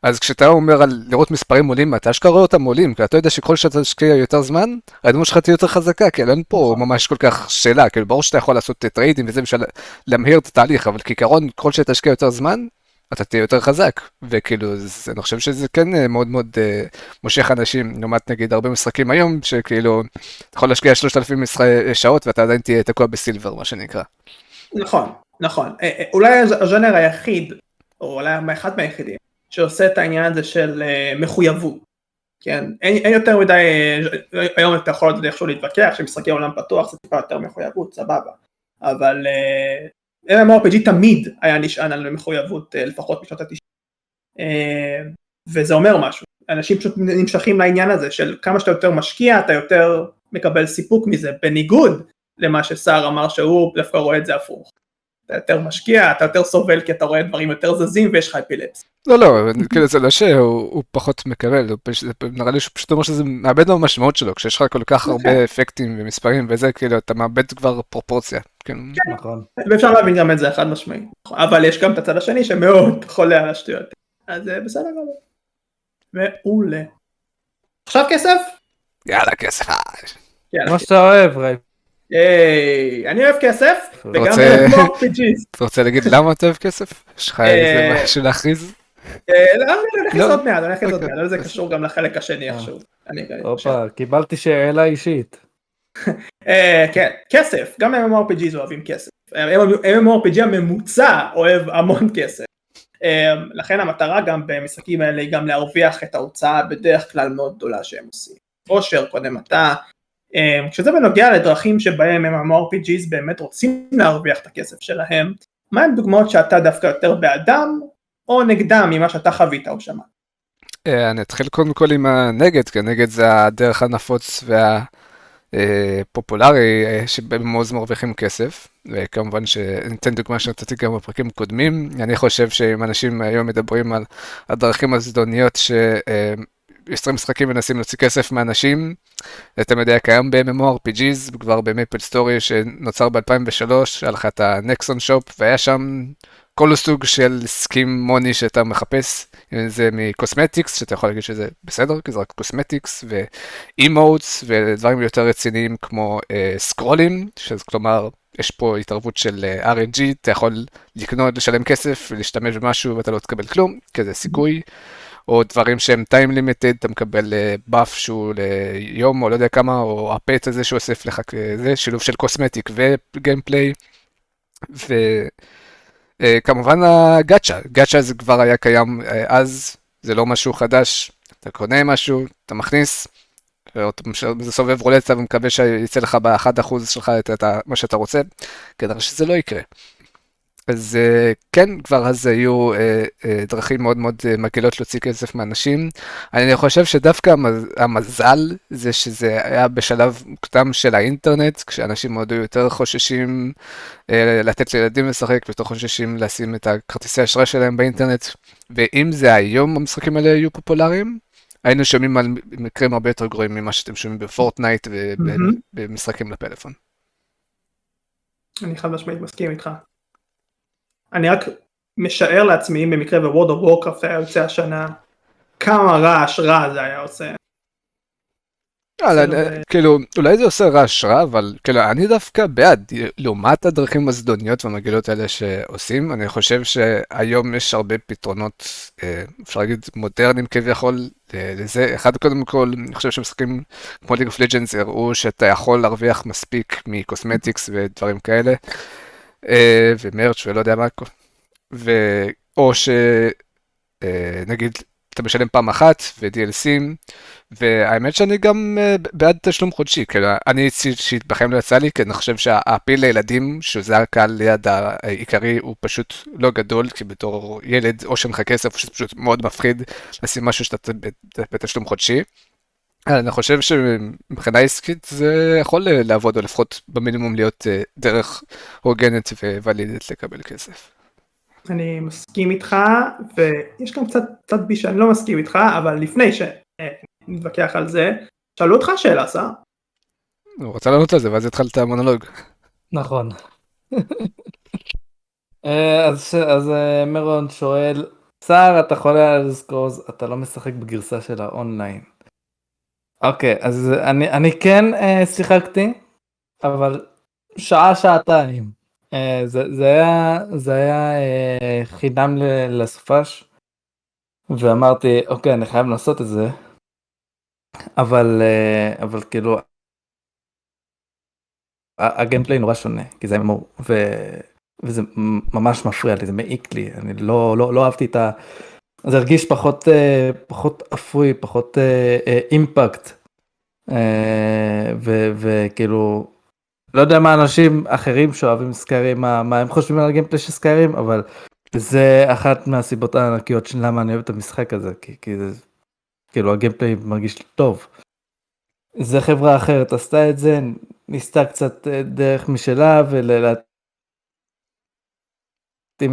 אז כשאתה אומר על לראות מספרים עולים, אתה אשכרה רואה אותם עולים, כי אתה יודע שכל שאתה תשקיע יותר זמן, הדמות שלך תהיה יותר חזקה, כי אין פה נכון. ממש כל כך שאלה, כאילו ברור שאתה יכול לעשות trade ים וזה בשביל להמהיר את התהליך, אבל כעיקרון, כל שאתה תשקיע יותר זמן, אתה תהיה יותר חזק, וכאילו, זה, אני חושב שזה כן אה, מאוד מאוד אה, מושך אנשים, לעומת נגיד הרבה משחקים היום, שכאילו, אתה יכול להשקיע 3,000 שעות ואתה עדיין תהיה תקוע ב silver, מה שנקרא. נכון, נכון. אה, אולי הז'אנר היחיד, או אולי אחד מהיחידים, שעושה את העניין הזה של מחויבות. כן, אין, אין יותר מדי, היום אתה יכול איכשהו להתווכח שמשחקי עולם פתוח זה טיפה יותר מחויבות, סבבה. אבל MMORPG תמיד היה נשען על מחויבות אה, לפחות בשנות ה-90 אה, וזה אומר משהו, אנשים פשוט נמשכים לעניין הזה של כמה שאתה יותר משקיע אתה יותר מקבל סיפוק מזה בניגוד למה שסער אמר שהוא דווקא רואה את זה הפוך. אתה יותר משקיע, אתה יותר סובל כי אתה רואה דברים יותר זזים ויש לך אפילפס. לא, לא, כאילו זה לא שהוא פחות מקבל, נראה לי שהוא פשוט אומר שזה מאבד במשמעות שלו, כשיש לך כל כך הרבה אוקיי. אפקטים ומספרים וזה, כאילו אתה מאבד כבר פרופורציה. כן, כן. נכון. ואפשר להבין גם את זה חד משמעי, אבל יש גם את הצד השני שמאוד חולה על השטויות, אז אה, בסדר גמור. מעולה. עכשיו כסף? יאללה כסף. כמו שאתה אוהב, ראי. היי, אני אוהב כסף, וגם רוצה- MMORPGs. אתה רוצה להגיד למה אתה אוהב כסף? יש לך איזה משהו להכריז? אה, לא, אני הולך לא. לעשות מיד, אני הולך לעשות אוקיי. מיד, אבל זה קשור גם לחלק השני. אני- הופה, קיבלתי שאלה אישית. אה, כן, כסף, גם MMORPGs אוהבים כסף. אה, MMORPG הממוצע אוהב המון כסף. אה, לכן המטרה גם במשחקים האלה היא גם להרוויח את ההוצאה בדרך כלל מאוד גדולה שהם עושים. עושר, קודם אתה. אה, כשזה בנוגע לדרכים שבהם MMORPGs באמת רוצים להרוויח את הכסף שלהם, מה הם דוגמאות שאתה דווקא יותר בעדם או נגדם ממה שאתה חווית או שמעת? אה, אני אתחיל קודם כל עם הנגד, כי הנגד זה הדרך הנפוץ והפופולרי שבמוז מרוויחים כסף, וכמובן שניתן דוגמה שנתתי גם בפרקים קודמים, אני חושב שאם אנשים היום מדברים על הדרכים הזדוניות שיוצרים משחקים מנסים להוציא כסף מאנשים, זה תמיד היה קיים ב-MMORPGs, כבר ב MapleStory שנוצר ב-2003, היה לך את ה Nexon shop, והיה שם כל סוג של scam money שאתה מחפש, אם זה מ cosmetics, שאתה יכול להגיד שזה בסדר, כי זה רק cosmetics, ו emotes, ודברים יותר רציניים כמו אה, scroll ים, שזה כלומר, יש פה התערבות של אה, RNG, אתה יכול לקנות, לשלם כסף ולהשתמש במשהו ואתה לא תקבל כלום, כי זה סיכוי. או דברים שהם time limited, אתה מקבל באף שהוא ליום או לא יודע כמה, או הפט הזה שאוסף לך כזה, שילוב של קוסמטיק וגיימפליי. וכמובן הגאצ'ה, גאצ'ה זה כבר היה קיים אה, אז, זה לא משהו חדש, אתה קונה משהו, אתה מכניס, זה סובב רולטה ומקווה שיצא לך ב-1% שלך את מה שאתה רוצה, כנראה שזה לא יקרה. אז כן, כבר אז היו דרכים מאוד מאוד מגעילות להוציא כסף מאנשים. אני חושב שדווקא המזל זה שזה היה בשלב מוקדם של האינטרנט, כשאנשים מאוד היו יותר חוששים לתת לילדים לשחק, ויותר חוששים לשים את הכרטיסי האשראי שלהם באינטרנט. ואם זה היום המשחקים האלה היו פופולריים, היינו שומעים על מקרים הרבה יותר גרועים ממה שאתם שומעים בפורטנייט ובמשחקים לפלאפון. אני חד משמעית מסכים איתך. אני רק משער לעצמי אם במקרה ב-World of Warcraft היה יוצא השנה כמה רעש רע זה היה עושה. כאילו אולי זה עושה רעש רע אבל כאילו אני דווקא בעד לעומת הדרכים הזדוניות והמגעילות האלה שעושים אני חושב שהיום יש הרבה פתרונות אפשר להגיד מודרניים כביכול לזה אחד קודם כל אני חושב שמשחקים כמו League of Legends הראו שאתה יכול להרוויח מספיק מ cosmetics ודברים כאלה. ו merch ולא יודע מה, ו... או שנגיד אתה משלם פעם אחת ו-DLC ים, והאמת שאני גם בעד תשלום חודשי, כאילו אני אישית בחיים לא יצא לי, כי אני חושב שה appeal לילדים, שזה הקהל יעד העיקרי, הוא פשוט לא גדול, כי בתור ילד או שאין לך כסף, או שזה פשוט מאוד מפחיד לשים משהו שאתה בתשלום חודשי. אני חושב שמבחינה עסקית זה יכול לעבוד, או לפחות במינימום להיות דרך הוגנת ווולידית לקבל כסף. אני מסכים איתך, ויש גם קצת, קצת בי שאני לא מסכים איתך, אבל לפני שנתווכח על זה, שאלו אותך שאלה, סער. הוא רצה לענות על זה, ואז התחלת המונולוג. נכון. אז, אז מרון שואל, סער, אתה יכול לזכור, אתה לא משחק בגרסה של האונליין. אוקיי, אז אני, אני כן uh, שיחקתי, אבל שעה, שעתיים. Uh, זה, זה היה, זה היה uh, חינם לסופש, ואמרתי, אוקיי, אני חייב לעשות את זה, אבל, uh, אבל כאילו, הגיימפליי נורא שונה, כי זה אמור, ו, וזה ממש מפריע לי, זה מעיק לי, אני לא, לא, לא אהבתי את ה... זה הרגיש פחות פחות אפוי פחות אימפקט וכאילו לא יודע מה אנשים אחרים שאוהבים סקיירים מה, מה הם חושבים על הגיימפלי של סקיירים אבל זה אחת מהסיבות הענקיות של למה אני אוהב את המשחק הזה כי, כי זה כאילו הגיימפלי מרגיש טוב. זה חברה אחרת עשתה את זה ניסתה קצת דרך משלה ולהתאים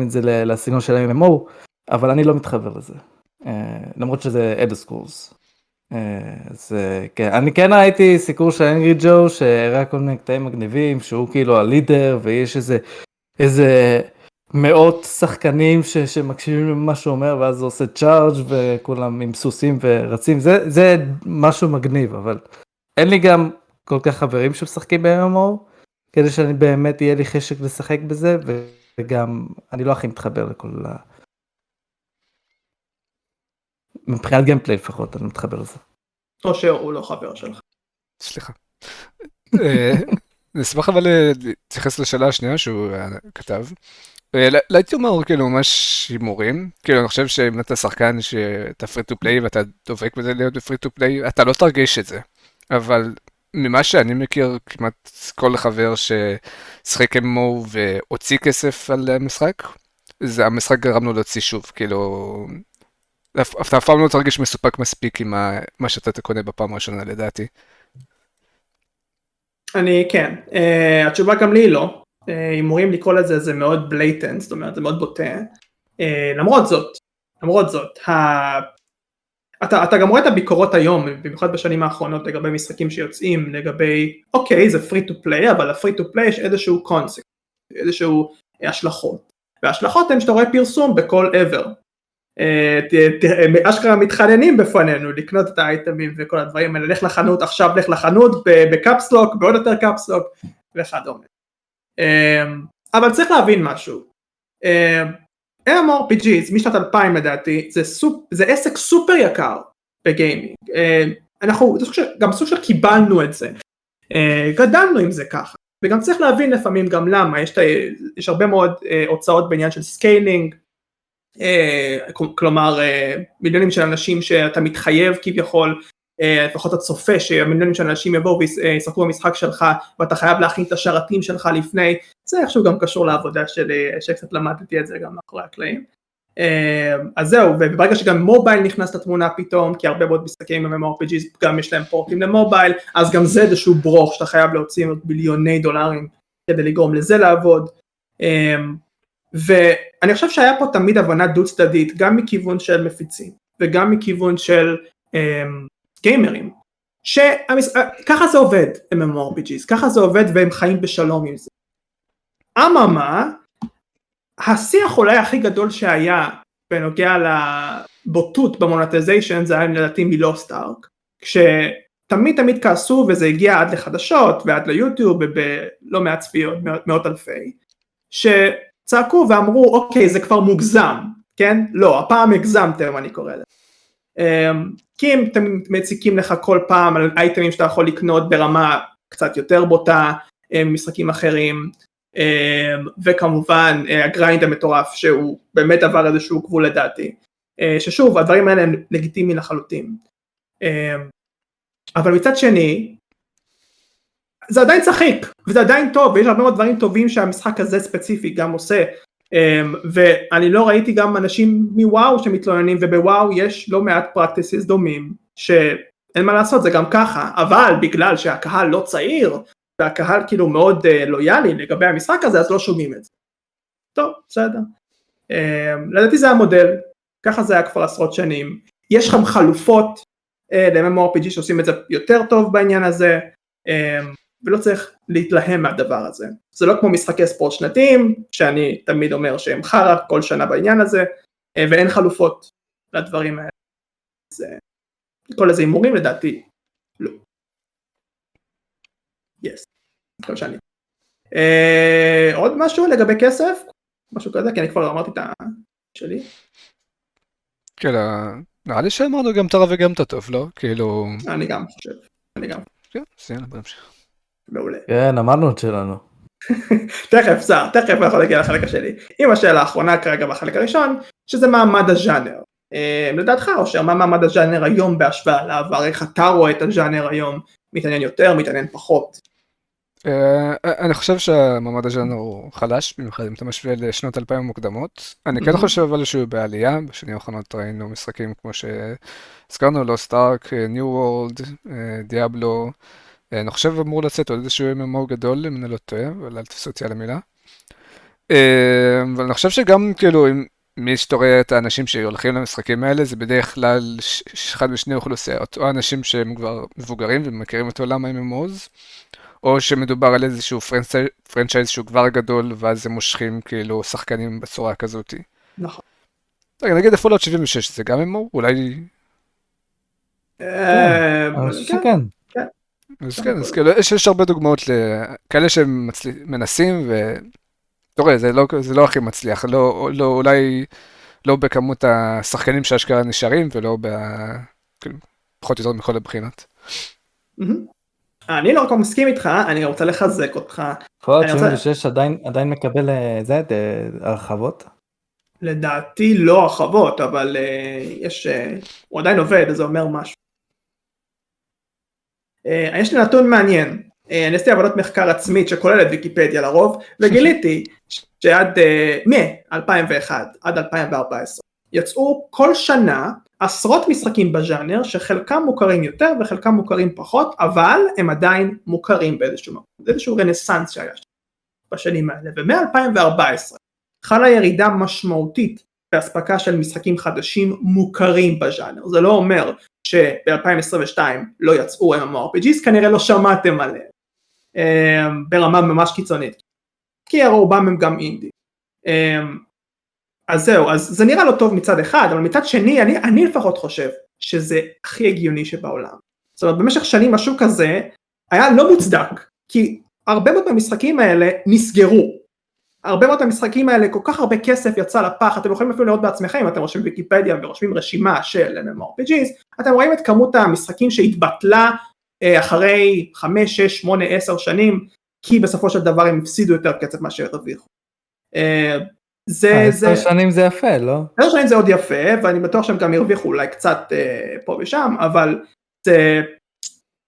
את זה לסגנון של ה-MMO. אבל אני לא מתחבר לזה, uh, למרות שזה אדה סקורס. אז כן, אני כן ראיתי סיקור של אנגרי ג'ו שהראה כל מיני קטעים מגניבים שהוא כאילו הלידר ויש איזה איזה מאות שחקנים ש, שמקשיבים למה שהוא אומר ואז הוא עושה צ'ארג' וכולם עם סוסים ורצים זה זה משהו מגניב אבל אין לי גם כל כך חברים שמשחקים ב-MMO כדי שאני באמת יהיה לי חשק לשחק בזה, וגם אני לא הכי מתחבר לכל ה... מבחינת gameplay לפחות, אני מתחבר לזה. או שהוא לא חבר שלך. סליחה. אה, נשמח אבל אה, להתייחס לשאלה השנייה שהוא אה, כתב. לא הייתי אומר כאילו ממש הימורים, כאילו אני חושב שאם אתה שחקן שאתה free to play ואתה דובק בזה להיות ב free to play, אתה לא תרגיש את זה. אבל ממה שאני מכיר כמעט כל חבר ששחק MMO והוציא כסף על המשחק, זה המשחק גרם לו להוציא שוב, כאילו... אתה אף פעם לא תרגיש מסופק מספיק עם מה שאתה קונה בפעם הראשונה לדעתי. אני כן, אה, התשובה גם לי היא לא, אה, הימורים לקרוא לזה זה מאוד blatant, זאת אומרת זה מאוד בוטה, uh, למרות זאת, למרות זאת. אתה, אתה גם רואה את הביקורות היום, במיוחד בשנים האחרונות לגבי משחקים שיוצאים, לגבי אוקיי זה free to play אבל ל free to play יש איזשהו קונספט, איזשהו השלכות, וההשלכות הן שאתה רואה פרסום בכל עבר, אה, אשכרה מתחננים בפנינו לקנות את האייטמים וכל הדברים האלה, לך לחנות עכשיו, לך לחנות בקפסלוק, בעוד יותר קפסלוק וכדומה. אה, אבל צריך להבין משהו, אה, MMORPGs משנת 2000 לדעתי זה, סופ, זה עסק סופר יקר בגיימינג, אנחנו גם סוג של קיבלנו את זה, גדלנו עם זה ככה, וגם צריך להבין לפעמים גם למה, יש, יש הרבה מאוד הוצאות בעניין של scaling, אה, כלומר אה, מיליונים של אנשים שאתה מתחייב כביכול אה, לפחות הצופה שמיליונים של אנשים יבואו וישחקו במשחק שלך ואתה חייב להכין את השרתים שלך לפני. זה איכשהו גם קשור לעבודה שלי שקצת למדתי את זה גם מאחורי הקלעים. אז זהו וברגע שגם מובייל נכנס לתמונה פתאום כי הרבה מאוד משחקים עם MMORPGs גם יש להם פורטים למובייל אז גם זה איזשהו ברוך שאתה חייב להוציא ביליוני דולרים כדי לגרום לזה לעבוד ואני חושב שהיה פה תמיד הבנה דו צדדית גם מכיוון של מפיצים וגם מכיוון של um, גיימרים שככה זה עובד MMORPGs ככה זה עובד והם חיים בשלום עם זה. אממה השיח אולי הכי גדול שהיה בנוגע לבוטות במונטיזיישן זה היה לדעתי מלוסט ארק כשתמיד תמיד כעסו וזה הגיע עד לחדשות ועד ליוטיוב ובלא מעט צפיות מאות אלפי ש... צעקו ואמרו אוקיי זה כבר מוגזם, כן? לא, הפעם הגזמתם אני קורא לזה. אמ, כי אם אתם מציקים לך כל פעם על אייטמים שאתה יכול לקנות ברמה קצת יותר בוטה ממשחקים אחרים אמ, וכמובן אה, הגריינד המטורף שהוא באמת עבר איזשהו גבול לדעתי אה, ששוב הדברים האלה הם לגיטימיים לחלוטין אמ, אבל מצד שני זה עדיין צחיק וזה עדיין טוב ויש הרבה מאוד דברים טובים שהמשחק הזה ספציפי גם עושה. um, ואני לא ראיתי גם אנשים מוואו שמתלוננים ובוואו יש לא מעט פרקטיסיס דומים שאין מה לעשות זה גם ככה. אבל בגלל שהקהל לא צעיר והקהל כאילו מאוד uh, לויאלי לגבי המשחק הזה אז לא שומעים את זה. טוב בסדר. Um, לדעתי זה המודל. ככה זה היה כבר עשרות שנים. יש לכם חלופות uh, ל-MMORPG שעושים את זה יותר טוב בעניין הזה. um, ולא צריך להתלהם מהדבר הזה. זה לא כמו משחקי ספורט שנתיים, שאני תמיד אומר שהם חרא כל שנה בעניין הזה, אה, ואין חלופות לדברים האלה. אז כל איזה הימורים לדעתי, לא. יס, כל שאני. אה, עוד משהו לגבי כסף? משהו כזה? כי אני כבר אמרתי את שלי. כן, נראה לי שאמרנו גם את הרע וגם את הטוב, לא? כאילו... אני גם חושב, אני גם. כן, יאללה בוא נמשיך. מעולה. כן, אמרנו את שלנו. תכף, סער, תכף אנחנו נגיע לחלק השני. עם השאלה האחרונה כרגע בחלק הראשון, שזה מעמד הז'אנר. אה, לדעתך, אושר, מה מעמד הז'אנר היום בהשוואה לעבר? איך אתה רואה את הז'אנר היום? מתעניין יותר, מתעניין פחות? אה, אני חושב שהמעמד הז'אנר הוא חלש, במיוחד אם אתה משווה לשנות 2000 המוקדמות. אני כן חושב אבל שהוא בעלייה, בשנים האחרונות ראינו משחקים כמו שהזכרנו, לא סטארק, ניו וורלד, דיאבלו. אה, אני חושב אמור לצאת עוד איזשהו MMO גדול, אם אני לא טועה, אבל אל תפסו אותי על המילה. אה, אבל אני חושב שגם כאילו, אם מי שאתה רואה את האנשים שהולכים למשחקים האלה, זה בדרך כלל אחד משני אוכלוסיות, או אנשים שהם כבר מבוגרים ומכירים את עולם ה-MMOs, או שמדובר על איזשהו פרנצ'ייז שהוא כבר גדול, ואז הם מושכים כאילו שחקנים בצורה כזאת. נכון. רגע, נגיד הפולות 76 זה גם MMO? אולי... אה, כן. אז כן, אז כאילו, יש, יש הרבה דוגמאות לכאלה שמנסים, ואתה רואה, זה לא, זה לא הכי מצליח, לא, לא, אולי לא בכמות השחקנים שאשכרה נשארים, ולא ב... כאילו, פחות או יותר מכל הבחינות. אני לא רק מסכים איתך, אני רוצה לחזק אותך. Fallout 76 עדיין, עדיין מקבל אה, זה, אה, הרחבות? לדעתי לא הרחבות, אבל uh, יש, הוא עדיין עובד, אז זה אומר משהו. Uh, יש לי נתון מעניין, uh, אני עשיתי עבודת מחקר עצמית שכוללת ויקיפדיה לרוב, וגיליתי שעד uh, מ-2001 עד 2014 יצאו כל שנה עשרות משחקים בז'אנר שחלקם מוכרים יותר וחלקם מוכרים פחות, אבל הם עדיין מוכרים באיזשהו מקום, זה איזשהו רנסאנס שהיה שם בשנים האלה, ומ-2014 חלה ירידה משמעותית באספקה של משחקים חדשים מוכרים בז'אנר, זה לא אומר שב-2022 לא יצאו MMORPGs, כנראה לא שמעתם עליהם אמ, ברמה ממש קיצונית, כי רובם הם גם אינדי. אמ, אז זהו, אז זה נראה לא טוב מצד אחד, אבל מצד שני, אני, אני לפחות חושב שזה הכי הגיוני שבעולם. זאת אומרת, במשך שנים השוק הזה היה לא מוצדק, כי הרבה מאוד מהמשחקים האלה נסגרו. הרבה מאוד מהמשחקים האלה, כל כך הרבה כסף יצא לפח, אתם יכולים אפילו לראות בעצמכם, אם אתם רושמים ויקיפדיה ורושמים רשימה של MMORPGs, אתם רואים את כמות המשחקים שהתבטלה אה, אחרי 5, 6, 8, 10 שנים, כי בסופו של דבר הם הפסידו יותר כסף מאשר הרוויחו. אה, זה, אה, זה... עשר שנים זה יפה, לא? עשר שנים זה עוד יפה, ואני בטוח שהם גם הרוויחו אולי קצת פה ושם, אבל זה,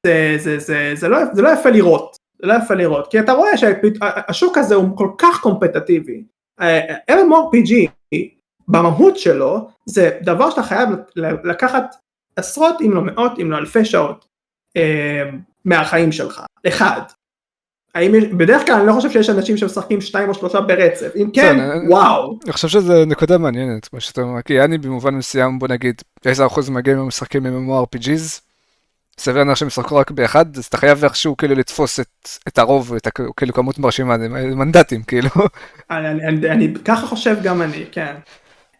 זה, זה, זה, זה, לא, זה לא יפה לראות, זה לא יפה לראות, כי אתה רואה שהשוק הזה הוא כל כך קומפטטיבי. אה, MMORPG במהות שלו זה דבר שאתה חייב לקחת עשרות אם לא מאות אם לא אלפי שעות אה, מהחיים שלך, אחד. האם יש, בדרך כלל אני לא חושב שיש אנשים שמשחקים שתיים או שלושה ברצף, אם כן, וואו. אני חושב שזו נקודה מעניינת, מה שאתה אומר, כי אני במובן מסוים, בוא נגיד, איזה אחוז מהגיימים משחקים עם MMORPGs, סביר להניח שהם ישחקו רק באחד, אז אתה חייב איכשהו כאילו לתפוס את, את הרוב, את כאילו כמות מרשימה, מנדטים כאילו. אני, אני, אני, אני ככה חושב גם אני, כן.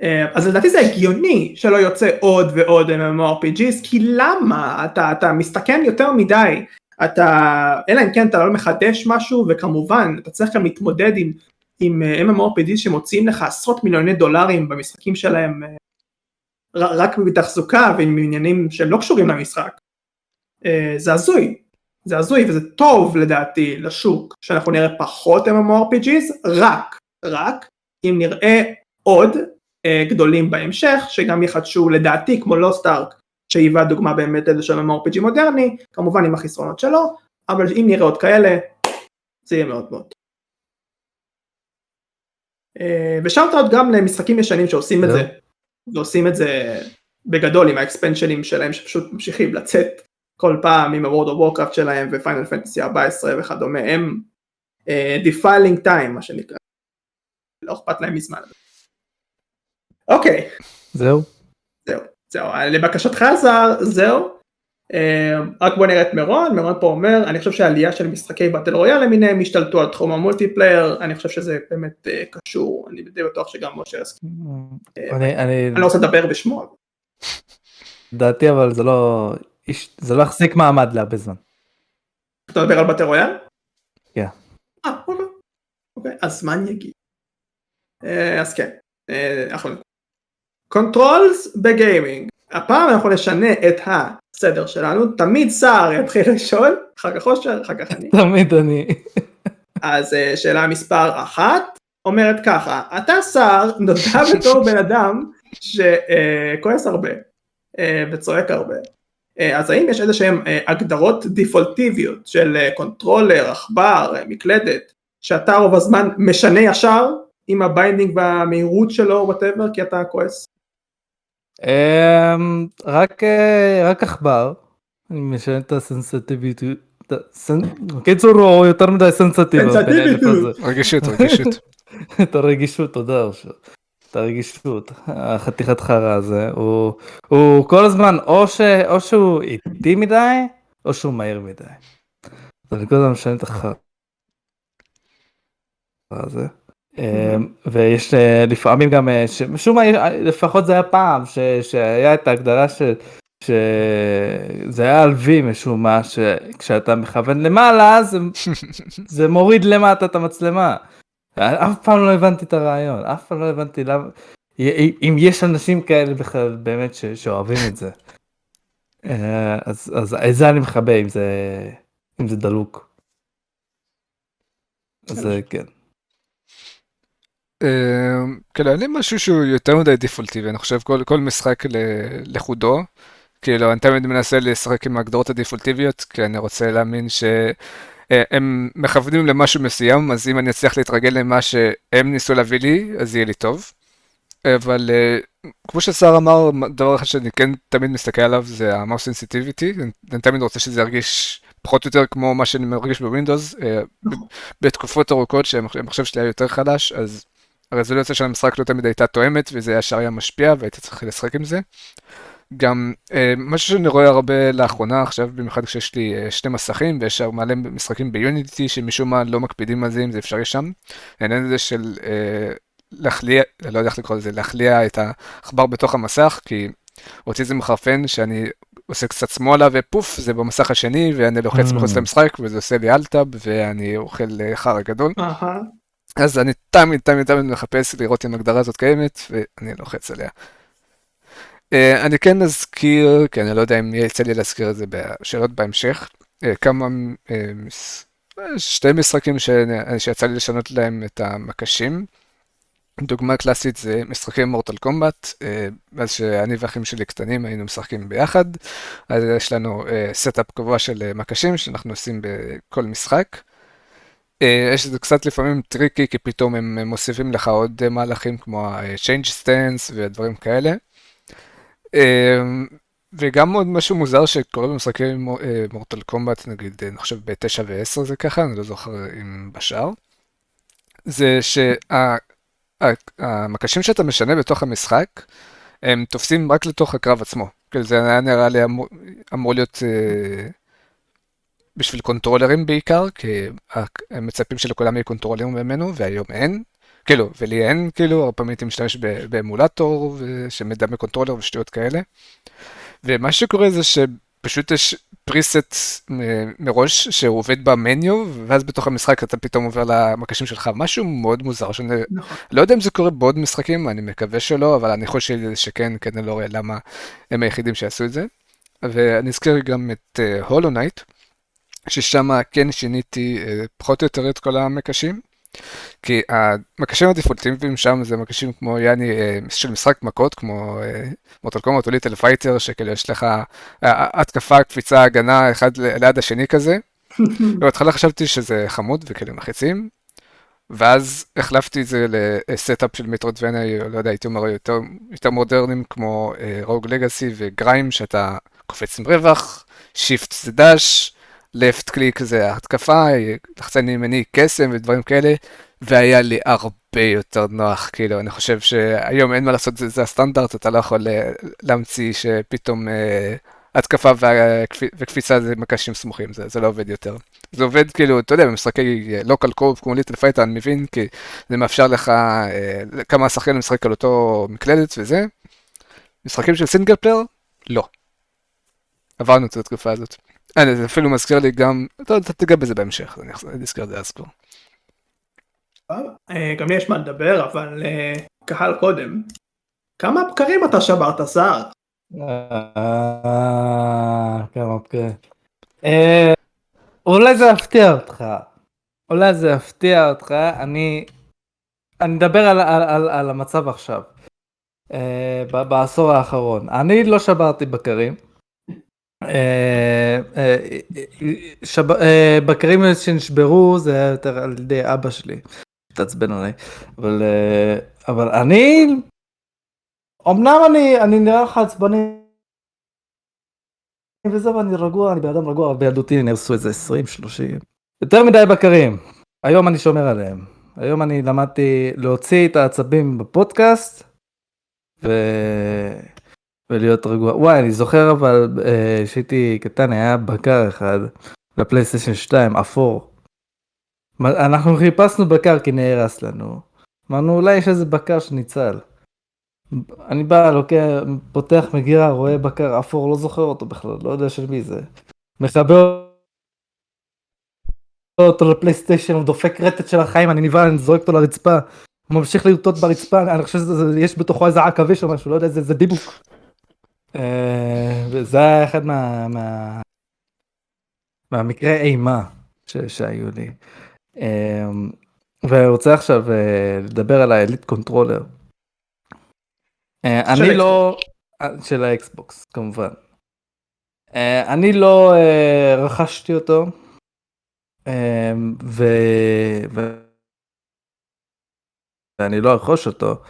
אה, אז לדעתי זה הגיוני שלא יוצא עוד ועוד MMORPGs, כי למה? אתה, אתה מסתכן יותר מדי אתה, אלא אם כן אתה לא מחדש משהו, וכמובן אתה צריך גם להתמודד עם, עם אה, MMORPG שמוציאים לך עשרות מיליוני דולרים במשחקים שלהם אה, רק בתחזוקה ועם עניינים שלא קשורים למשחק. אה, זה הזוי, זה הזוי וזה טוב לדעתי לשוק שאנחנו נראה פחות MMORPGs, רק, רק אם נראה עוד גדולים בהמשך שגם יחדשו לדעתי כמו לוסט ארק שהיווה דוגמה באמת איזה של MMORPG מודרני, כמובן עם החסרונות שלו, אבל אם נראה עוד כאלה, זה יהיה מאוד מאוד. אה, ו shout גם למשחקים ישנים שעושים את זה, ועושים את זה בגדול עם ה expansion ים שלהם שפשוט ממשיכים לצאת כל פעם עם ה-World of Warcraft שלהם ו Final Fantasy 14 וכדומה, הם defying אה, time מה שנקרא, לא אכפת להם מזמן. אוקיי. זהו. זהו. זהו, לבקשתך זר, זהו. אה, רק בוא נראה את מירון, מירון פה אומר, אני חושב שהעלייה של משחקי באטל רויאל למיניהם השתלטו על תחום המולטיפלייר, אני חושב שזה באמת אה, קשור, אני די בטוח שגם משה יסכים. אני לא רוצה לדבר בשמו. דעתי אבל זה לא, זה לא יחזיק מעמד להרבה זמן. אתה מדבר על באטל רויאל? כן. אה, אוקיי. אוקיי, אז זמן יגיד. אז כן, אחלה. controls בגיימינג. הפעם אנחנו נשנה את הסדר שלנו, תמיד סער יתחיל ראשון, אחר כך אושר, אחר כך אני. תמיד אני. אז אה, שאלה מספר אחת אומרת ככה, אתה סער נודע בתור בן אדם שכועס הרבה אה, וצועק הרבה. אה, אז האם יש איזה שהם הגדרות דיפולטיביות של controller, עכבר, מקלדת, שאתה רוב הזמן משנה ישר עם ה binding והמהירות שלו, whatever, כי אתה כועס? אמ, רק אה, רק עכבר. אני משנה את הסנסיטיביות. בקיצור הוא יותר מדי סנסיטיבי. רגישות רגישות. את הרגישות תודה. את הרגישות החתיכת חרא הזה הוא הוא כל הזמן או ש... או שהוא איטי מדי או שהוא מהיר מדי. אני כל הזמן משנה את החרא הזה. אמ, ויש אה, לפעמים גם אה, משום מה לפחות זה היה פעם שהיה את ההגדרה של שזה היה על וי משום מה, שכשאתה מכוון למעלה זה, זה מוריד למטה את המצלמה. אף פעם לא הבנתי את הרעיון, אף פעם לא הבנתי למה, אם יש אנשים כאלה בכלל באמת ש, שאוהבים את זה. אה, אז, את זה אני מכבה אם זה, אם זה דלוק. אז כן. כאילו אין לי משהו שהוא יותר מדי דפולטיבי, אני חושב כל, כל משחק לחודו. כאילו, אני תמיד מנסה לשחק עם ההגדרות הדפולטיביות, כי אני רוצה להאמין שהם מכוונים למשהו מסוים, אז אם אני אצליח להתרגל למה שהם ניסו להביא לי, אז יהיה לי טוב. אבל אה, כמו ששר אמר, דבר אחד שאני כן תמיד מסתכל עליו זה ה-mouse sensitivity, אני תמיד רוצה שזה ירגיש פחות או יותר כמו מה שאני מרגיש בווינדוס, אה, בתקופות ארוכות שהמחשב שלי היה יותר חדש, אז הרזולוציה של המשחק לא תמיד הייתה תואמת וזה ישר היה משפיע והייתי צריך לשחק עם זה. גם אה, משהו שאני רואה הרבה לאחרונה עכשיו, במיוחד כשיש לי אה, שני מסכים ויש מלא משחקים ביוניטי שמשום מה לא מקפידים על זה אם זה אפשרי שם. העניין הזה של אה, להחליע, לא יודע איך לקרוא לזה, להחליע את העכבר בתוך המסך, כי אותי זה מחרפן שאני עושה קצת שמאלה ופוף, זה במסך השני ואני לוחץ מחוץ mm. למשחק וזה עושה לי אלטאב ואני אוכל חרא גדול. אז אני תמיד תמיד תמיד מחפש לראות אם ההגדרה הזאת קיימת ואני לוחץ עליה. Uh, אני כן אזכיר, כי אני לא יודע אם יצא לי להזכיר את זה בשאלות בהמשך, אה, כמה, אה, שתי משחקים. שיצא לי לשנות להם את המקשים. דוגמה קלאסית זה משחקים Mortal Kombat, אז שאני ואחים שלי קטנים היינו משחקים ביחד, אז יש לנו setup קבוע של מקשים שאנחנו עושים בכל משחק. יש את זה קצת לפעמים tricky, כי פתאום הם מוסיפים לך עוד מהלכים כמו ה-change stance ודברים כאלה. אמ, וגם עוד משהו מוזר שקורה במשחקים מורטל קומבט, נגיד, אני חושב ב-9 ו-10 זה ככה, אני לא זוכר אם בשאר, זה שהמקשים שאתה משנה בתוך המשחק, הם תופסים רק לתוך הקרב עצמו. כאילו זה היה נראה לי אמור, אמור להיות אה, בשביל קונטרולרים בעיקר, כי הם מצפים שלכולם יהיו קונטרולרים ממנו, והיום אין. כאילו, ולי אין, כאילו, הרבה פעמים הייתי משתמש באמולטור שמדמה controller ושטויות כאלה. ומה שקורה זה שפשוט יש preset מראש שהוא עובד ב menu, ואז בתוך המשחק אתה פתאום עובר למקשים שלך, משהו מאוד מוזר, שאני נכון. לא יודע אם זה קורה בעוד משחקים, אני מקווה שלא, אבל אני חושב שכן, כי אני לא רואה למה הם היחידים שעשו את זה. ואני אזכיר גם את Hollow אה, Knight, ששם כן שיניתי אה, פחות או יותר את כל המקשים. כי המקשים הדפולטיביים שם זה מקשים כמו יאני אה, של משחק מכות, כמו Mortal Kombat או Little Fighter, שכאילו יש לך אה, התקפה, קפיצה, הגנה, אחד ליד השני כזה. ובהתחלה חשבתי שזה חמוד וכאילו מחיצים, ואז החלפתי את זה ל setup של Metroidvania, לא יודע, הייתי אומר יותר, יותר מודרניים כמו Rogue Legacy ו GRIME, שאתה קופץ עם רווח, shift זה dash, left click זה התקפה, לחצן ימני קסם ודברים כאלה, והיה לי הרבה יותר נוח, כאילו, אני חושב שהיום אין מה לעשות, זה, זה הסטנדרט, אתה לא יכול אה, להמציא שפתאום אה, התקפה וקפיצה זה מקשים סמוכים, זה, זה לא עובד יותר. זה עובד כאילו, אתה יודע, במשחקי local co-op כמו Little Fighter, אני מבין, כי זה מאפשר לך אה, כמה שחקנים לשחק על אותו מקלדת וזה. משחקים של single player? לא. עברנו את התקופה הזאת. אה, זה אפילו מזכיר לי גם, אתה תיגע בזה בהמשך, אני אזכיר את זה אז כבר. אה, גם יש מה לדבר, אבל אה, קהל קודם. כמה בקרים אתה שברת, סער? כמה בקרים. אולי זה יפתיע אותך. אולי זה יפתיע אותך, אני... אני אדבר על, על, על, על המצב עכשיו. בעשור האחרון. אני לא שברתי בקרים. אה, אה, אה, בקרים שנשברו זה היה יותר על ידי אבא שלי, התעצבן עליי, אבל אני, אמנם אני נראה לך עצבני וזהו אני רגוע, אני בן אדם רגוע, אבל בילדותי נהרסו איזה 20, 30, יותר מדי בקרים, היום אני שומר עליהם, היום אני למדתי להוציא את העצבים בפודקאסט, ו... ולהיות רגוע. וואי, אני זוכר אבל כשהייתי אה, קטן היה בקר אחד לפלייסטיישן 2, אפור. אנחנו חיפשנו בקר כי נהרס לנו. אמרנו אולי יש איזה בקר שניצל. אני בא, לוקח, פותח מגירה, רואה בקר אפור, לא זוכר אותו בכלל, לא יודע של מי זה. מחבר אותו לפלייסטיישן, הוא דופק רטט של החיים, אני נבהל, אני זורק אותו לרצפה. הוא ממשיך לרטוט ברצפה, אני חושב שיש בתוכו איזה עכביש או משהו, לא יודע, זה, זה דיבוק. אה, וזה היה אחד מה... מה... מהמקרה אימה ש, שהיו לי. אה, ואני רוצה עכשיו אה, לדבר על ה Elite controller. אני לא... של האקסבוקס כמובן. אני לא רכשתי אותו. ו... ואני לא ארכוש אותו.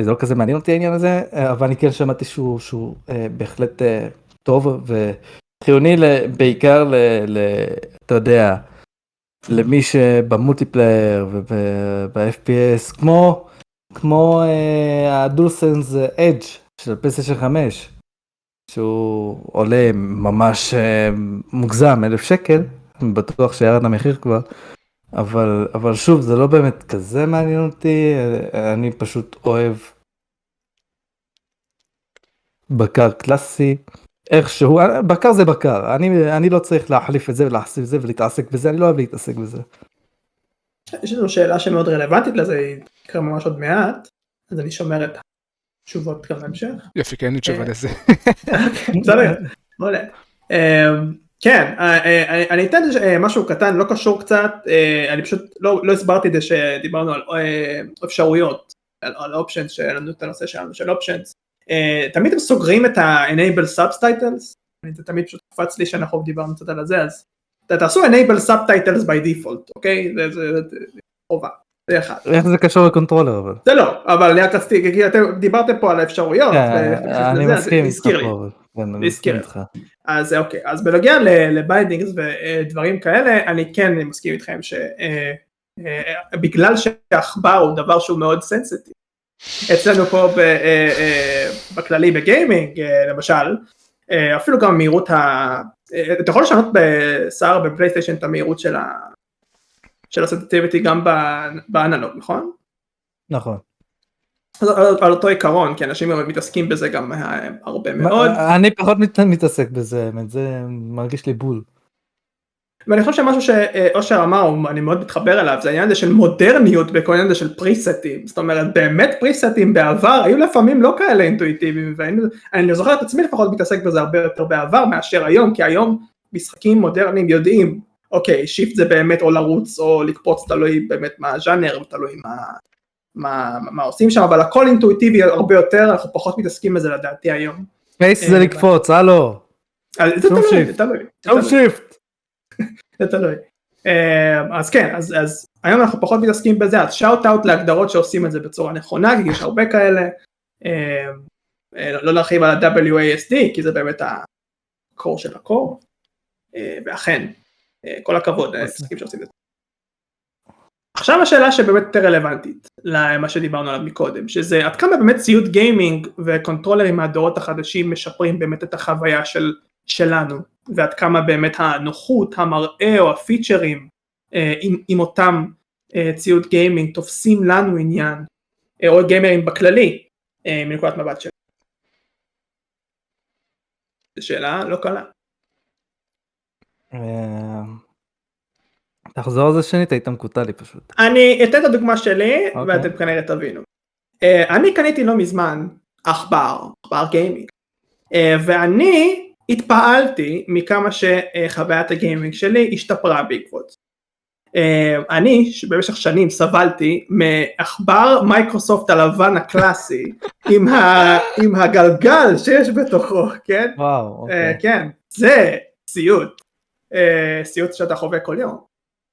זה לא כזה מעניין אותי העניין הזה, אה, אבל אני כן שמעתי שהוא, שהוא אה, בהחלט אה, טוב וחיוני בעיקר ל, ל... אתה יודע, למי שבמולטיפלייר וב-FPS, כמו, כמו הדולסנס אדג' של פלייסטיישן 5, שהוא עולה ממש מוגזם, אלף שקל, אני בטוח שירד המחיר כבר, אבל, אבל שוב, זה לא באמת כזה מעניין אותי, אני פשוט אוהב בקר קלאסי, איכשהו, בקר זה בקר, אני, אני לא צריך להחליף את זה ולהחשיף את זה ולהתעסק בזה, אני לא אוהב להתעסק בזה. יש לנו שאלה שמאוד רלוונטית לזה, היא תקרה ממש עוד מעט, אז אני שומר את התשובות גם להמשך. יופי, כי אין לי תשובה אה. לזה. בסדר, מעולה. כן, אה, אה, אני אתן אה, משהו קטן, לא קשור קצת, אה, אני פשוט לא לא הסברתי את זה שדיברנו על אה, אפשרויות, על שהיה לנו את הנושא שלנו של. אה, תמיד הם סוגרים את ה-enable subtitles, זה תמיד פשוט קפץ לי שאנחנו דיברנו קצת על זה, אז תעשו enable subtitles by default, אוקיי? זה- חובה, זה אחד. איך זה קשור ל controller אבל? זה לא, אבל אני רק רציתי, כי אתם דיברתם פה על האפשרויות, כן, אני מסכים איתך. פה, אבל- כן, אני הזכיר מסכים לי. איתך. אז אוקיי, אז בנוגע ל bindings ודברים כאלה, אני כן מסכים איתכם שבגלל שעכבר הוא דבר שהוא מאוד sensitive, אצלנו פה ב, אה, אה, בכללי ב gaming אה, למשל, אה, אפילו גם מהירות ה... אה, אתה יכול לשנות בסער בפלייסטיישן את המהירות של ה... של גם באנלוג, נכון? נכון. אז על, על אותו עיקרון, כי אנשים מתעסקים בזה גם אה, הרבה מאוד. אני פחות מת- מתעסק בזה, האמת, זה מרגיש לי בול. ואני חושב שמשהו שאושר אמר, אני מאוד מתחבר אליו, זה העניין הזה של מודרניות בכל העניין הזה של פריסטים, זאת אומרת באמת פריסטים בעבר היו לפעמים לא כאלה אינטואיטיביים, ואני זוכר את עצמי לפחות מתעסק בזה הרבה יותר בעבר מאשר היום, כי היום משחקים מודרניים יודעים, אוקיי, shift זה באמת או לרוץ או לקפוץ, תלוי באמת מה הז'אנר, תלוי מה, מה, מה עושים שם, אבל הכל אינטואיטיבי הרבה יותר, אנחנו פחות מתעסקים בזה לדעתי היום. space זה אה, לקפוץ, הלו. אז זה תלוי. זה תלוי. זה שום תלוי. shift. זה תלוי. אה, אז כן, אז, אז היום אנחנו פחות מתעסקים בזה, אז shout out להגדרות שעושים את זה בצורה נכונה, כי יש הרבה כאלה. אה, אה, לא להרחיב על ה-WASD, כי זה באמת הקור של הקור. אה, ואכן, אה, כל הכבוד, אה, שעושים את זה. עכשיו השאלה שבאמת יותר רלוונטית למה שדיברנו עליו מקודם, שזה עד כמה באמת ציוד גיימינג וקונטרולרים מהדורות החדשים משפרים באמת את החוויה של, שלנו, ועד כמה באמת הנוחות, המראה או הפיצ'רים אה, עם, עם אותם אה, ציוד גיימינג תופסים לנו עניין, אה, או גיימרים בכללי, אה, מנקודת מבט שלנו. זו שאלה לא קלה. תחזור על זה שנית, היית מקוטע לי פשוט. אני אתן את הדוגמה שלי אוקיי. ואתם כנראה תבינו. Uh, אני קניתי לא מזמן עכבר, עכבר גיימינג, uh, ואני התפעלתי מכמה שחוויית הגיימינג שלי השתפרה בעקבות. אה, אני במשך שנים סבלתי מעכבר מייקרוסופט הלבן הקלאסי עם, ה, עם הגלגל שיש בתוכו, כן? וואו, אה, אוקיי. כן, זה סיוט, אה, סיוט שאתה חווה כל יום.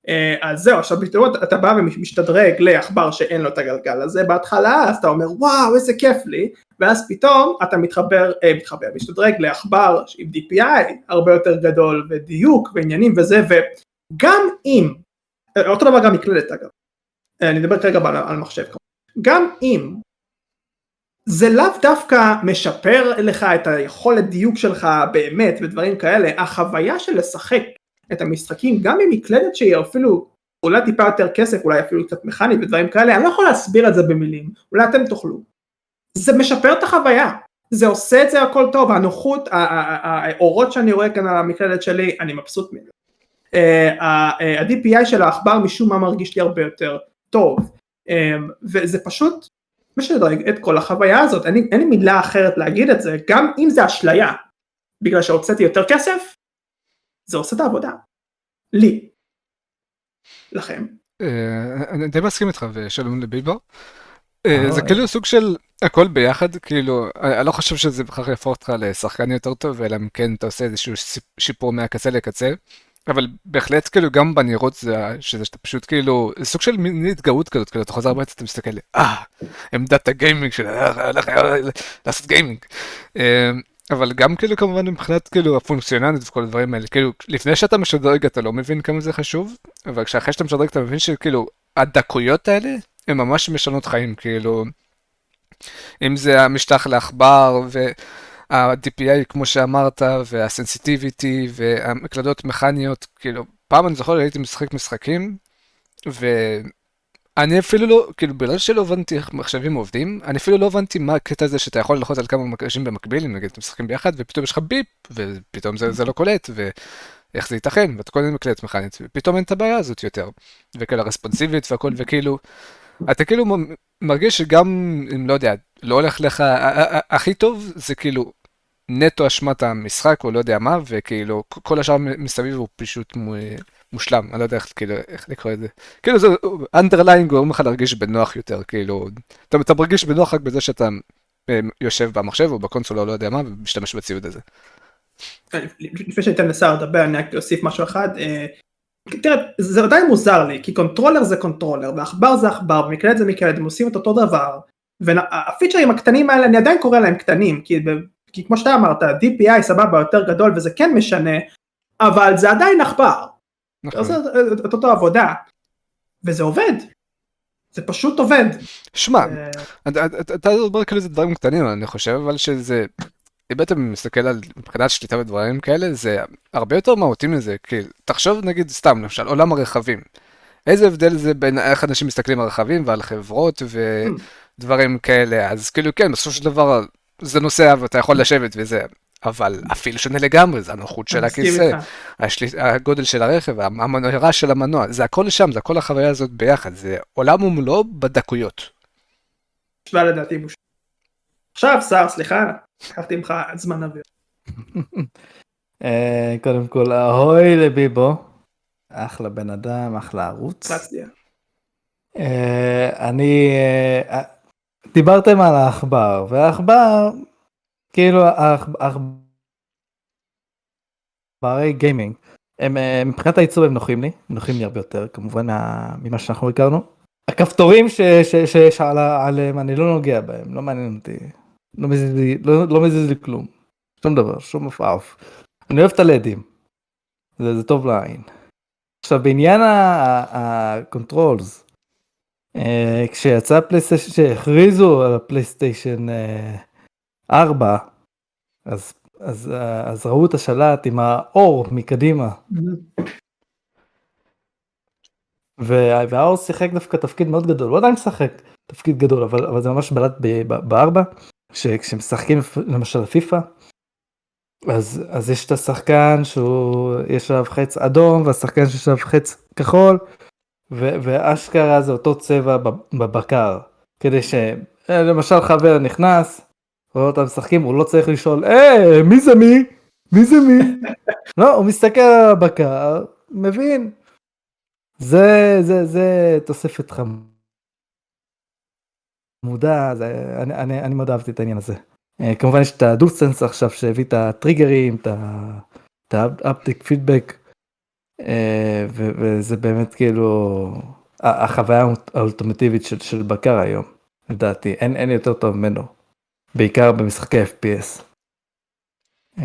אה, אז זהו, עכשיו פתאום אתה בא ומשתדרג לעכבר שאין לו את הגלגל הזה. בהתחלה, אז אתה אומר וואו איזה כיף לי, ואז פתאום אתה מתחבר, אה, מתחבר, משתדרג לעכבר עם DPI הרבה יותר גדול ודיוק ועניינים וזה, וגם אם, אה, אותו דבר גם מקלדת אגב, אה, אני מדבר כרגע על, על מחשב כמובן, גם אם זה לאו דווקא משפר לך את היכולת דיוק שלך באמת ודברים כאלה, החוויה של לשחק את המשחקים גם עם מקלדת שהיא אפילו אולי טיפה יותר כסף, אולי אפילו קצת מכנית ודברים כאלה, אני לא יכול להסביר את זה במילים, אולי אתם תוכלו. זה משפר את החוויה, זה עושה את זה הכל טוב, הנוחות, האורות שאני רואה כאן על המקלדת שלי, אני מבסוט מזה. אה, אה, ה-DPI של העכבר משום מה מרגיש לי הרבה יותר טוב, אה, וזה פשוט משדרג את כל החוויה הזאת, אין לי מילה אחרת להגיד את זה, גם אם זה אשליה, בגלל שהוצאתי יותר כסף, זה עושה את העבודה. לי. לכם. אה, אני די מסכים איתך ושלום לביבו. אה, אה, זה כאילו סוג של הכל ביחד, כאילו, אני לא חושב שזה בכך יהפוך אותך לשחקן יותר טוב, אלא אם כן אתה עושה איזשהו שיפ- שיפור מהקצה לקצה. אבל בהחלט כאילו גם בנראות זה שזה שאתה פשוט כאילו זה סוג של מין התגאות כזאת כאילו אתה חוזר הביתה אתה מסתכל אה עמדת הגיימינג של הולך לעשות גיימינג. אבל גם כאילו כמובן מבחינת כאילו הפונקציונלית וכל הדברים האלה כאילו לפני שאתה משדרג אתה לא מבין כמה זה חשוב אבל כשאחרי שאתה משדרג אתה מבין שכאילו הדקויות האלה הן ממש משנות חיים כאילו אם זה המשטח לעכבר וה-DPI כמו שאמרת והסנסיטיביטי והמקלדות מכניות כאילו פעם אני זוכר הייתי משחק משחקים ואני אפילו לא כאילו בגלל שלא הבנתי איך מחשבים עובדים אני אפילו לא הבנתי מה הקטע הזה שאתה יכול ללחוץ על כמה מקשים במקביל אם נגיד אתם משחקים ביחד ופתאום יש לך ביפ ופתאום זה, זה לא קולט ואיך זה ייתכן ואתה קודם מקלדת מכנית ופתאום אין את הבעיה הזאת יותר וכאילו הרספונסיבית והכל וכאילו אתה כאילו מ- מרגיש שגם אם לא יודע לא הולך לך הכי טוב זה כאילו נטו אשמת המשחק או לא יודע מה וכאילו כל השאר מסביב הוא פשוט מו- מושלם אני לא יודע איך כאילו איך לקרוא את זה כאילו זה underline גורם לך להרגיש בנוח יותר כאילו אתה, אתה מרגיש בנוח רק בזה שאתה אה, יושב במחשב או בקונסולה או לא יודע מה ומשתמש בציוד הזה. לפני שניתן לשר לדבר אני רק אוסיף משהו אחד. אה, תראה זה עדיין מוזר לי כי controller זה controller ועכבר זה עכבר ומקלדת זה מקלדת הם עושים את אותו דבר והפיצ'רים הקטנים האלה אני עדיין קורא להם קטנים כי, כי כמו שאתה אמרת DPI סבבה יותר גדול וזה כן משנה אבל זה עדיין עכבר. נכון. עושה את את אותו עבודה וזה עובד. זה פשוט עובד. שמע אה, אתה- אתה אתה אומר כאילו זה דברים קטנים אני חושב אבל שזה אם אתה מסתכל על מבחינת שליטה ודברים כאלה זה הרבה יותר מהותי מזה כי תחשוב נגיד סתם למשל עולם הרכבים. איזה הבדל זה בין איך אנשים מסתכלים על רכבים ועל חברות ודברים כאלה אז כאילו כן בסופו של דבר זה נוסע ואתה יכול לשבת וזה אבל אפילו שונה לגמרי זה הנוחות של הכיסא. השליט, הגודל של הרכב המנועה של המנוע זה הכל שם זה הכל החוויה הזאת ביחד זה עולם ומלואו בדקויות. השוואה לדעתי מושלם. עכשיו שר סליחה לקחתי ממך זמן אוויר. אה, קודם כל אהוי לביבו. אחלה בן אדם, אחלה ערוץ. אה, אני... אה, דיברתם על העכבר, והעכבר, כאילו העכ- העכברי גיימינג, הם אה, מבחינת העיצוב הם נוחים לי, נוחים לי הרבה יותר כמובן מה- ממה שאנחנו הכרנו. הכפתורים שיש עליהם אני לא נוגע בהם, לא מעניין אותי, לא מזיז לי, לא, לא כלום, שום דבר, שום עפעף. אני אוהב את הלדים, זה, טוב לעין. עכשיו בעניין ה controls, אה, כשיצא הפלייסטיישן, כשהכריזו על הפלייסטיישן 4, אז, אז, אז ראו את השלט עם האור מקדימה, וה- והאור שיחק דווקא תפקיד מאוד גדול, הוא עדיין משחק תפקיד גדול, אבל, אבל זה ממש בלט בארבע, כשמשחקים למשל פיפא, אז, אז יש את השחקן שהוא, יש עליו חץ אדום, והשחקן שיש עליו חץ כחול, ו- ואשכרה זה אותו צבע בב- בבקר, כדי שלמשל חבר נכנס, רואה אותם משחקים, הוא לא צריך לשאול, אה, מי זה מי? מי זה מי? לא, הוא מסתכל על הבקר, מבין. זה, זה, זה תוספת חמודה, זה, אני, אני, אני מאוד אהבתי את העניין הזה. אה, כמובן יש את הדוסטנס עכשיו שהביא את הטריגרים, את haptic feedback, אה, וזה באמת כאילו החוויה האולטימטיבית של, של בקר היום, לדעתי, אין, אין יותר טוב ממנו, בעיקר במשחקי FPS. אה,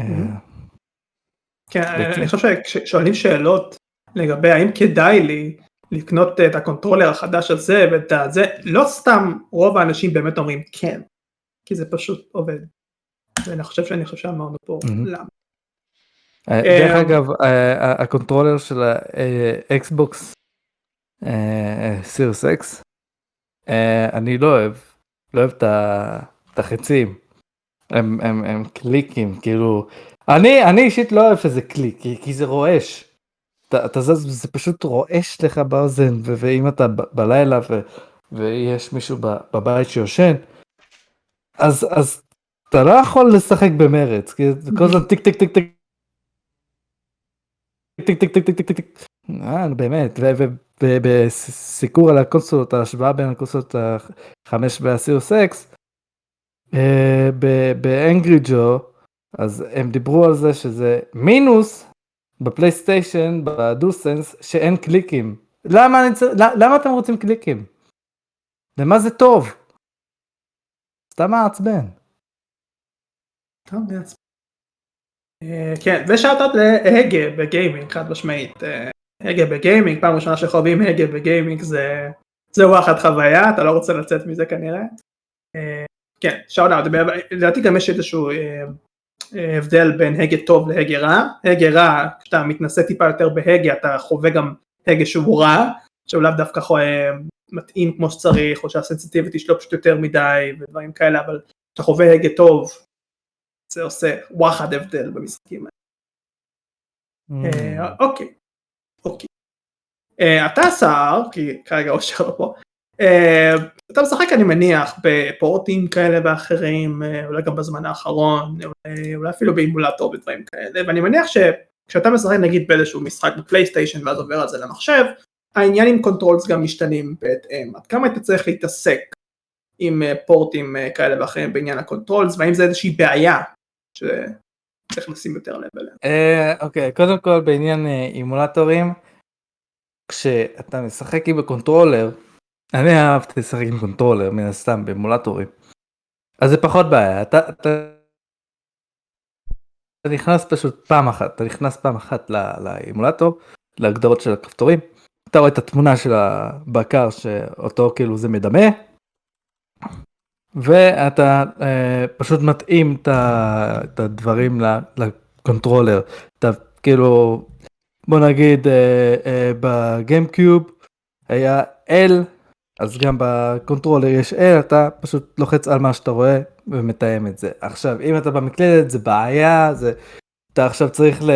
כן, בהחלט. אני חושב שכששואלים שאלות לגבי האם כדאי לי לקנות את ה controller החדש הזה ואת הזה, לא סתם רוב האנשים באמת אומרים כן, כי זה פשוט עובד. ואני חושב שאני חושב שאמרנו פה. למה. אה, דרך אה, אגב, אה, ה controller של האקסבוקס Series X, אני לא אוהב, לא אוהב את ה- את החצים. הם, הם, הם קליקים, כאילו, אני, אני אישית לא אוהב שזה קליק, כי, כי זה רועש. אתה, אתה זז, זה פשוט רועש לך באוזן, ו- ואם אתה ב- בלילה ו- ויש מישהו ב- בבית שיושן, אז, אז אתה לא יכול לשחק במרץ, כי זה כל הזמן טיק טיק טיק טיק. טיק טיק טיק טיק טיק טיק. אה, באמת, ובסיקור על הקונסולות, ההשוואה בין הקונסולות ה-5 וה Series X, ב Angry Joe, אז הם דיברו על זה שזה מינוס בפלייסטיישן, ב DualSense, שאין קליקים. למה, אני צר... למה אתם רוצים קליקים? למה זה טוב? סתם מעצבן. אה, כן, ושאלת להגה בגיימינג, חד משמעית. אה, הגה בגיימינג, פעם ראשונה שחווים הגה בגיימינג זה, זה וואחד חוויה, אתה לא רוצה לצאת מזה כנראה. אה, כן, שאוט אאוט, לדעתי גם יש איזשהו הבדל בין הגה טוב להגה רע, הגה רע, כשאתה מתנסה טיפה יותר בהגה אתה חווה גם הגה שהוא רע, שהוא לאו דווקא מתאים כמו שצריך, או שהסנסיטיביטי שלו פשוט יותר מדי ודברים כאלה, אבל כשאתה חווה הגה טוב, זה עושה וואחד הבדל במשחקים האלה. אה, אוקיי, אוקיי. אה, אתה סער, כי כרגע אושר לא פה, אה, אתה משחק אני מניח בפורטים כאלה ואחרים, אולי גם בזמן האחרון, אולי, אפילו באימולטור ודברים כאלה, ואני מניח שכשאתה משחק נגיד באיזשהו משחק בפלייסטיישן ואז עובר על זה למחשב, העניין עם controls גם משתנים בהתאם, עד כמה אתה צריך להתעסק עם פורטים כאלה ואחרים בעניין ה controls, והאם זה איזושהי בעיה שצריך לשים יותר לב אליה. אוקיי, קודם כל בעניין אימולטורים, כשאתה משחק עם ה controller, אני אהבתי לשחק עם controller מן הסתם באמולטורים. אז זה פחות בעיה, אתה, אתה, אתה נכנס פשוט פעם אחת, אתה נכנס פעם אחת לאימולטור, להגדרות של הכפתורים, אתה רואה את התמונה של הבקר שאותו כאילו זה מדמה, ואתה אה, פשוט מתאים את הדברים ל controller, אתה כאילו, בוא נגיד אה, אה, ב GameCube היה L אז גם ב controller יש L, אתה פשוט לוחץ על מה שאתה רואה ומתאם את זה. עכשיו, אם אתה במקלדת זה בעיה, זה... אתה עכשיו צריך ל...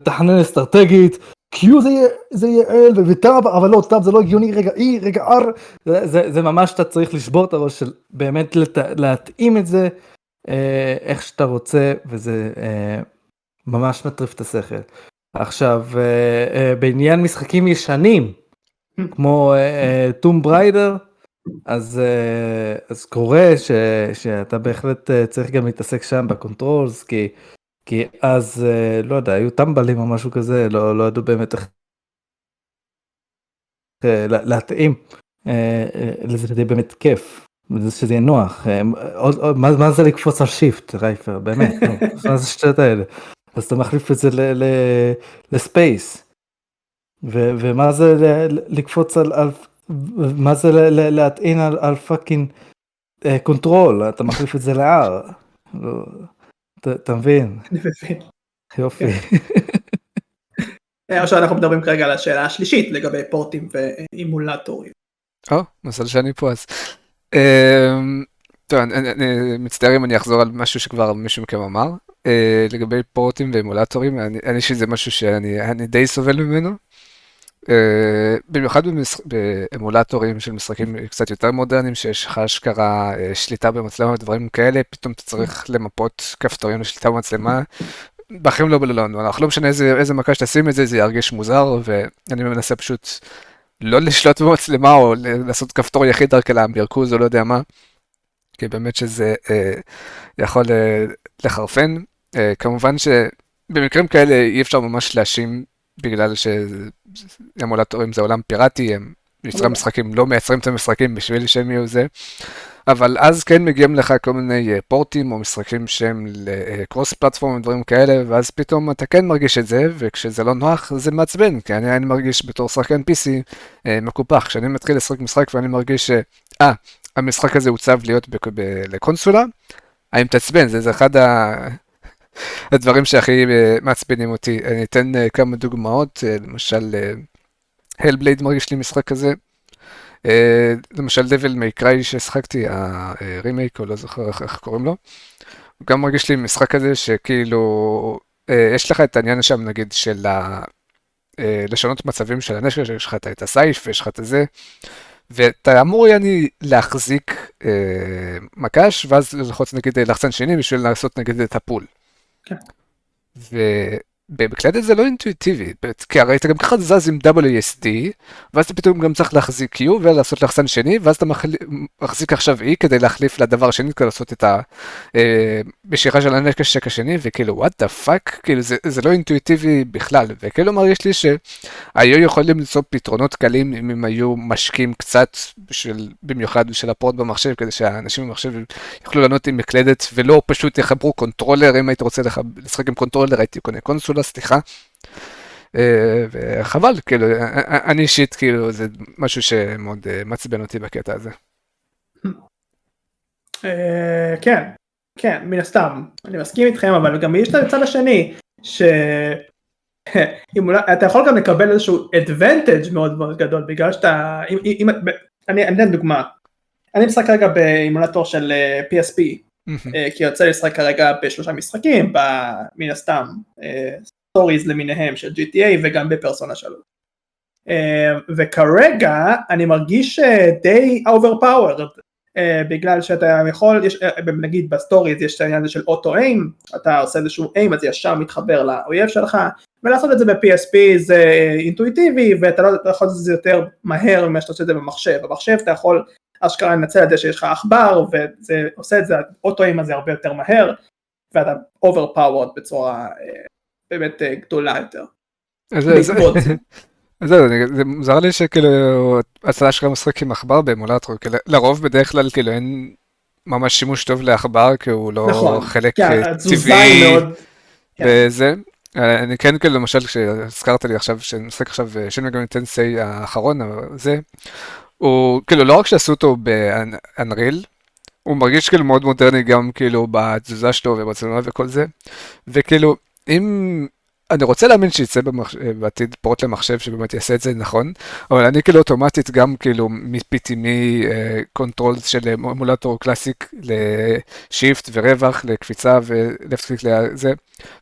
לתכנן אסטרטגית, Q זה יהיה, זה יהיה L וטאב, אבל לא, טאב זה לא הגיוני, רגע E, רגע R, זה, זה, זה ממש אתה צריך לשבור את הראש של באמת לת, להתאים את זה אה, איך שאתה רוצה, וזה אה, ממש מטריף את השכל. עכשיו, אה, אה, בעניין משחקים ישנים, כמו טום uh, בריידר, אז, אה, אז קורה ש, שאתה בהחלט אה, צריך גם להתעסק שם ב controls, כי, כי אז, אה, לא יודע, היו טמבלים או משהו כזה, לא, לא ידעו באמת איך אה, להתאים אה, לזה שזה באמת כיף. שזה יהיה נוח, מה, מה זה לקפוץ על shift רייפר, באמת, מה זה השטויות האלה? אז אתה מחליף את זה ל space. ו- ומה זה לקפוץ על, על מה זה להטעין על, על fucking אה, control, אתה מחליף את זה ל-R. לא, אתה מבין? אני מבין. יופי. כן. עכשיו אנחנו מדברים כרגע על השאלה השלישית לגבי פורטים ואימולטורים. או, מזל שאני פה אז. אמ, טוב, אני מצטער אם אני אחזור על משהו שכבר מישהו מכם אמר. אה, לגבי פורטים ואימולטורים, אני שזה משהו שאני די סובל ממנו. Uh, במיוחד. באמולטורים של משחקים קצת יותר מודרניים, שיש לך אשכרה uh, שליטה במצלמה ודברים כאלה, פתאום אתה צריך למפות כפתורים לשליטה במצלמה. בחיים לא בלולון, אנחנו לא משנה איזה, איזה מכה שתשים את זה, זה ירגיש מוזר, ואני מנסה פשוט לא לשלוט במצלמה או לעשות כפתור יחיד דרכי למרכוז או לא יודע מה, כי באמת שזה uh, יכול uh, לחרפן. Uh, כמובן שבמקרים כאלה אי אפשר ממש להאשים בגלל שאמולטורים זה עולם פיראטי, הם יוצרי משחקים לא מייצרים את המשחקים בשביל שהם יהיו זה, אבל אז כן מגיעים לך כל מיני אה, פורטים או משחקים שהם לקרוס פלטפורם ודברים כאלה, ואז פתאום אתה כן מרגיש את זה, וכשזה לא נוח זה מעצבן, כי אני, אני מרגיש בתור שחקן PC אה, מקופח, כשאני מתחיל לשחק משחק ואני מרגיש ש... אה, המשחק הזה הוצב להיות לקונסולה, אני מתעצבן, זה, זה אחד ה... הדברים שהכי אה, מעצבנים אותי. אני אתן אה, כמה דוגמאות, אה, למשל, הלבלייד מרגיש לי משחק כזה. למשל דביל מייקראי שהשחקתי, הרימייק או לא זוכר איך, קוראים לו, הוא גם מרגיש לי משחק כזה שכאילו יש לך את העניין שם נגיד של ה... לשנות מצבים של הנשק, יש לך את הסייף ויש לך את זה, ואתה אמור יעני להחזיק אה, מקש ואז ללחוץ נגיד לחצן שני בשביל לעשות נגיד את ה pull. כן. ובמקלדת זה לא אינטואיטיבי, כי הרי אתה גם ככה זז עם WSD, ואז אתה פתאום גם צריך להחזיק Q ולעשות לחצן שני, ואז אתה. מחזיק עכשיו E כדי להחליף לדבר השני, כדי לעשות את המשיכה של הנשק השני, וכאילו what the fuck, כאילו זה, זה לא אינטואיטיבי בכלל, וכאילו מרגיש לי שהיו יכולים למצוא פתרונות קלים אם הם היו משקיעים קצת, בשביל, במיוחד בשביל ה port במחשב, כדי שהאנשים במחשב יוכלו ליהנות עם מקלדת, ולא פשוט יחברו controller, אם היית רוצה לשחק עם controller הייתי קונה קונסולה, סליחה. אה, וחבל, כאילו, אני אישית, כאילו, זה משהו שמאוד אה, מעצבן אותי בקטע הזה. אה, כן, כן, מן הסתם, אני מסכים איתכם, אבל גם יש את הצד השני, ש... אתה יכול גם לקבל איזשהו advantage מאוד מאוד גדול, בגלל שאתה, אם, אם, אני אתן דוגמה, אני משחק כרגע באימולטור של PSP, כי יוצא לשחק כרגע בשלושה משחקים, מן הסתם, Stories למיניהם של GTA וגם בפרסונה 3. אה, וכרגע אני מרגיש אה, די overpowered אה, בגלל שאתה יכול, יש, נגיד ב Stories יש את העניין הזה של auto aim, אתה עושה איזשהו איים אז ישר מתחבר לאויב שלך ולעשות את זה ב-PSP זה אינטואיטיבי ואתה לא יכול לעשות את זה יותר מהר ממה שאתה עושה את זה במחשב, במחשב אתה יכול אשכרה לנצל את זה שיש לך עכבר וזה עושה את זה, האוטו איים הזה הרבה יותר מהר ואתה overpowered בצורה באמת אה, גדולה יותר. זהו, זה מוזר לי שכאילו הצלה שלך משחק עם עכבר באמולטור, לרוב בדרך כלל כאילו אין ממש שימוש טוב לעכבר כי הוא לא נכון, חלק כן, אה, טבעי כן. וזה. אני כן כאילו למשל כשהזכרת לי עכשיו שאני משחק עכשיו Shin Megami Tensei האחרון זה הוא כאילו לא רק שעשו אותו ב Unreal הוא מרגיש כאילו מאוד מודרני גם כאילו בתזוזה שלו ובצלמה וכל זה וכאילו אם אני רוצה להאמין שיצא במחש... בעתיד port למחשב שבאמת יעשה את זה נכון, אבל אני כאילו אוטומטית גם כאילו מיפיתי מ control של אמולטור classic ל shift ורווח לקפיצה ו left click לזה,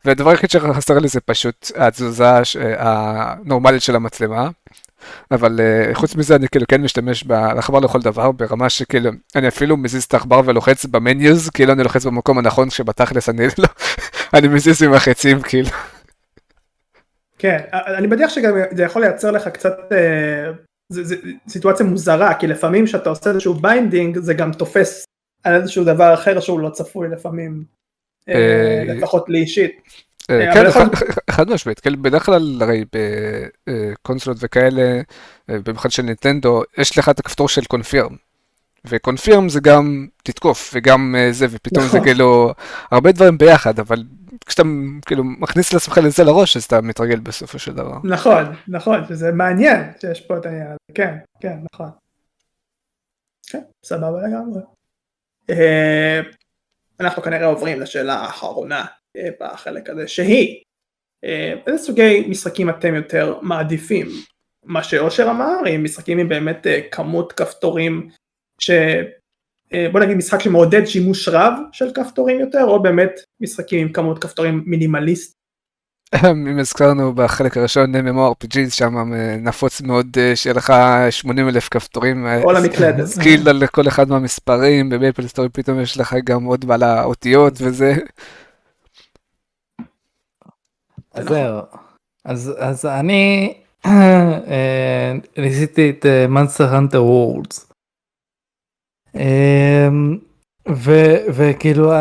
והדבר היחיד שחסר לי זה פשוט התזוזה הנורמלית של המצלמה. אבל אה, חוץ מזה אני כאילו כן משתמש בעכבר לכל דבר ברמה שכאילו אני אפילו מזיז את העכבר ולוחץ ב menus כאילו אני לוחץ במקום הנכון כשבתכלס אני לא אני מזיז עם החצים כאילו. כן אני בטוח שגם זה יכול לייצר לך קצת אה, זה, זה, סיטואציה מוזרה כי לפעמים כשאתה עושה איזשהו binding זה גם תופס על איזשהו דבר אחר שהוא לא צפוי לפעמים אה, אה, לפחות לי אישית. אה, כן, חד משמעית, כן, בדרך כלל הרי בקונסולות וכאלה, במיוחד של נינטנדו, יש לך את הכפתור של קונפירם. וקונפירם זה גם תתקוף וגם זה ופתאום זה נכון. כאילו הרבה דברים ביחד אבל כשאתה כאילו מכניס לעצמך לזה לראש אז אתה מתרגל בסופו של דבר. נכון נכון שזה מעניין שיש פה את העניין הזה כן כן נכון. כן סבבה לגמרי. אה, אנחנו כנראה עוברים לשאלה האחרונה אה, בחלק הזה שהיא אה, איזה סוגי משחקים אתם יותר מעדיפים מה שאושר אמר אם משחקים עם באמת כמות כפתורים ש... בוא נגיד משחק שמעודד שימוש רב של כפתורים יותר או באמת משחקים עם כמות כפתורים מינימליסט. אם הזכרנו בחלק הראשון MMORPG שם נפוץ מאוד שיהיה לך 80 אלף כפתורים. או למקלדת. Skill על כל אחד מהמספרים ב MapleStory פתאום יש לך גם עוד על האותיות וזה. אז זהו. אז אני אה, ניסיתי את Monster Hunter Wilds. אמ, וכאילו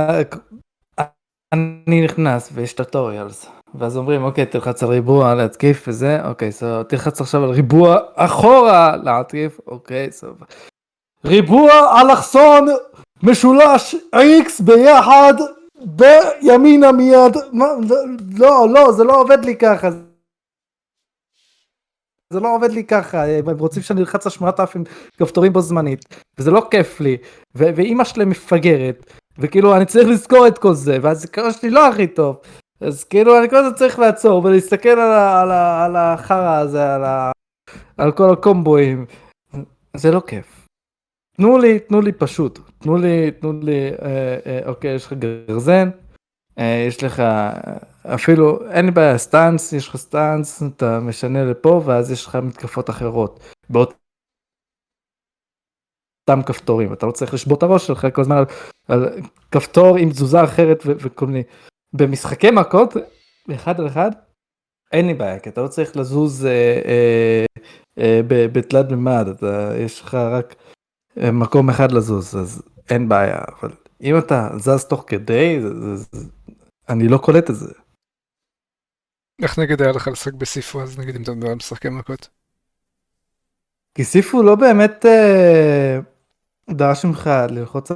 אני נכנס ויש טוטוריאלס ואז אומרים אוקיי תלחץ על ריבוע להתקיף וזה אוקיי סבבה תלחץ עכשיו על ריבוע אחורה להתקיף אוקיי סבבה. ריבוע אלכסון משולש x ביחד בימינה מיד לא לא זה לא עובד לי ככה. זה לא עובד לי ככה, הם רוצים שאני אלחץ על 8,000 כפתורים בו זמנית, וזה לא כיף לי, ואימא שלי מפגרת, וכאילו אני צריך לזכור את כל זה, והזיכרון שלי לא הכי טוב, אז כאילו אני כל הזמן צריך לעצור ולהסתכל על, על, על החרא הזה, על, ה, על כל הקומבואים, זה לא כיף. תנו לי, תנו לי פשוט, תנו לי, תנו לי, אה, אה, אוקיי, יש לך גרזן, אה, יש לך אפילו, אין לי בעיה, stance, יש לך stance, אתה משנה לפה, ואז יש לך מתקפות אחרות. באותם כפתורים, אתה לא צריך לשבור את הראש שלך כל הזמן על, על כפתור עם תזוזה אחרת ו- וכל מיני. במשחקי מכות, אחד על אחד, אין לי בעיה, כי אתה לא צריך לזוז אה, אה, אה, בתלת מימד, אתה, יש לך רק אה, מקום אחד לזוז, אז אין בעיה, אבל אם אתה זז תוך כדי, זה, זה, זה, אני לא קולט את זה. איך נגיד היה לך לשחק בסיפו אז נגיד אם אתה מדבר על משחקי מכות? כי סיפו לא באמת אה, דרש ממך ללחוץ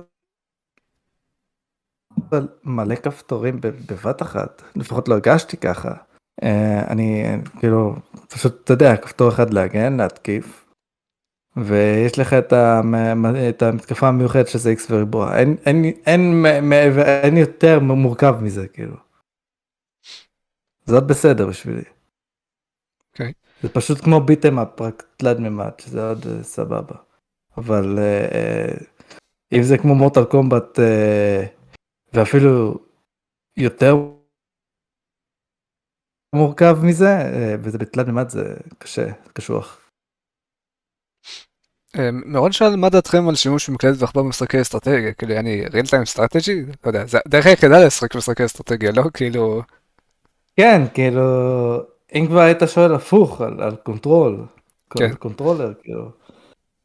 על מלא כפתורים בבת אחת, לפחות לא הרגשתי ככה. אה, אני כאילו, פשוט, אתה יודע, כפתור אחד להגן, להתקיף, ויש לך את, המ- את המתקפה המיוחדת שזה איקס וריבוע, אין, אין, אין, מעבר- אין יותר מורכב מזה, כאילו. עוד בסדר בשבילי. אוקיי. זה פשוט כמו ביטם אפ, רק תלת מימד, שזה עוד אה, סבבה. אבל אה, אה, אם זה כמו מורטל קומבט, אה, ואפילו יותר מורכב מזה, אה, וזה בתלת מימד, זה קשה, קשוח. אה, מירון שאל מה דעתכם על שימוש במקלדת ועכבר במשחקי אסטרטגיה, כאילו אני real time strategy, לא יודע, זה הדרך היחידה לשחק במשחקי אסטרטגיה, לא כאילו, כן, כאילו, אם כבר היית שואל הפוך על, על control, כן. controller, כאילו.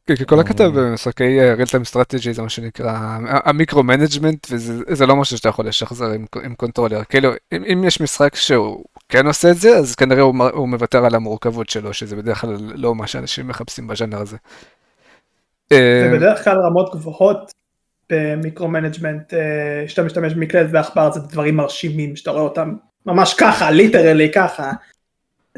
כי כי כל הקטע אה. במשחקי אה, real time strategy זה מה שנקרא ה micro management וזה זה לא משהו שאתה יכול לשחזר עם, controller, כאילו אם, יש משחק שהוא כן עושה את זה אז כנראה הוא מוותר על המורכבות שלו שזה בדרך כלל לא מה שאנשים מחפשים בז'אנר הזה. אה, זה בדרך כלל רמות גבוהות ב micro management, אה, שאתה משתמש במקלדת ועכבר זה דברים מרשימים שאתה רואה אותם ממש ככה, literally ככה.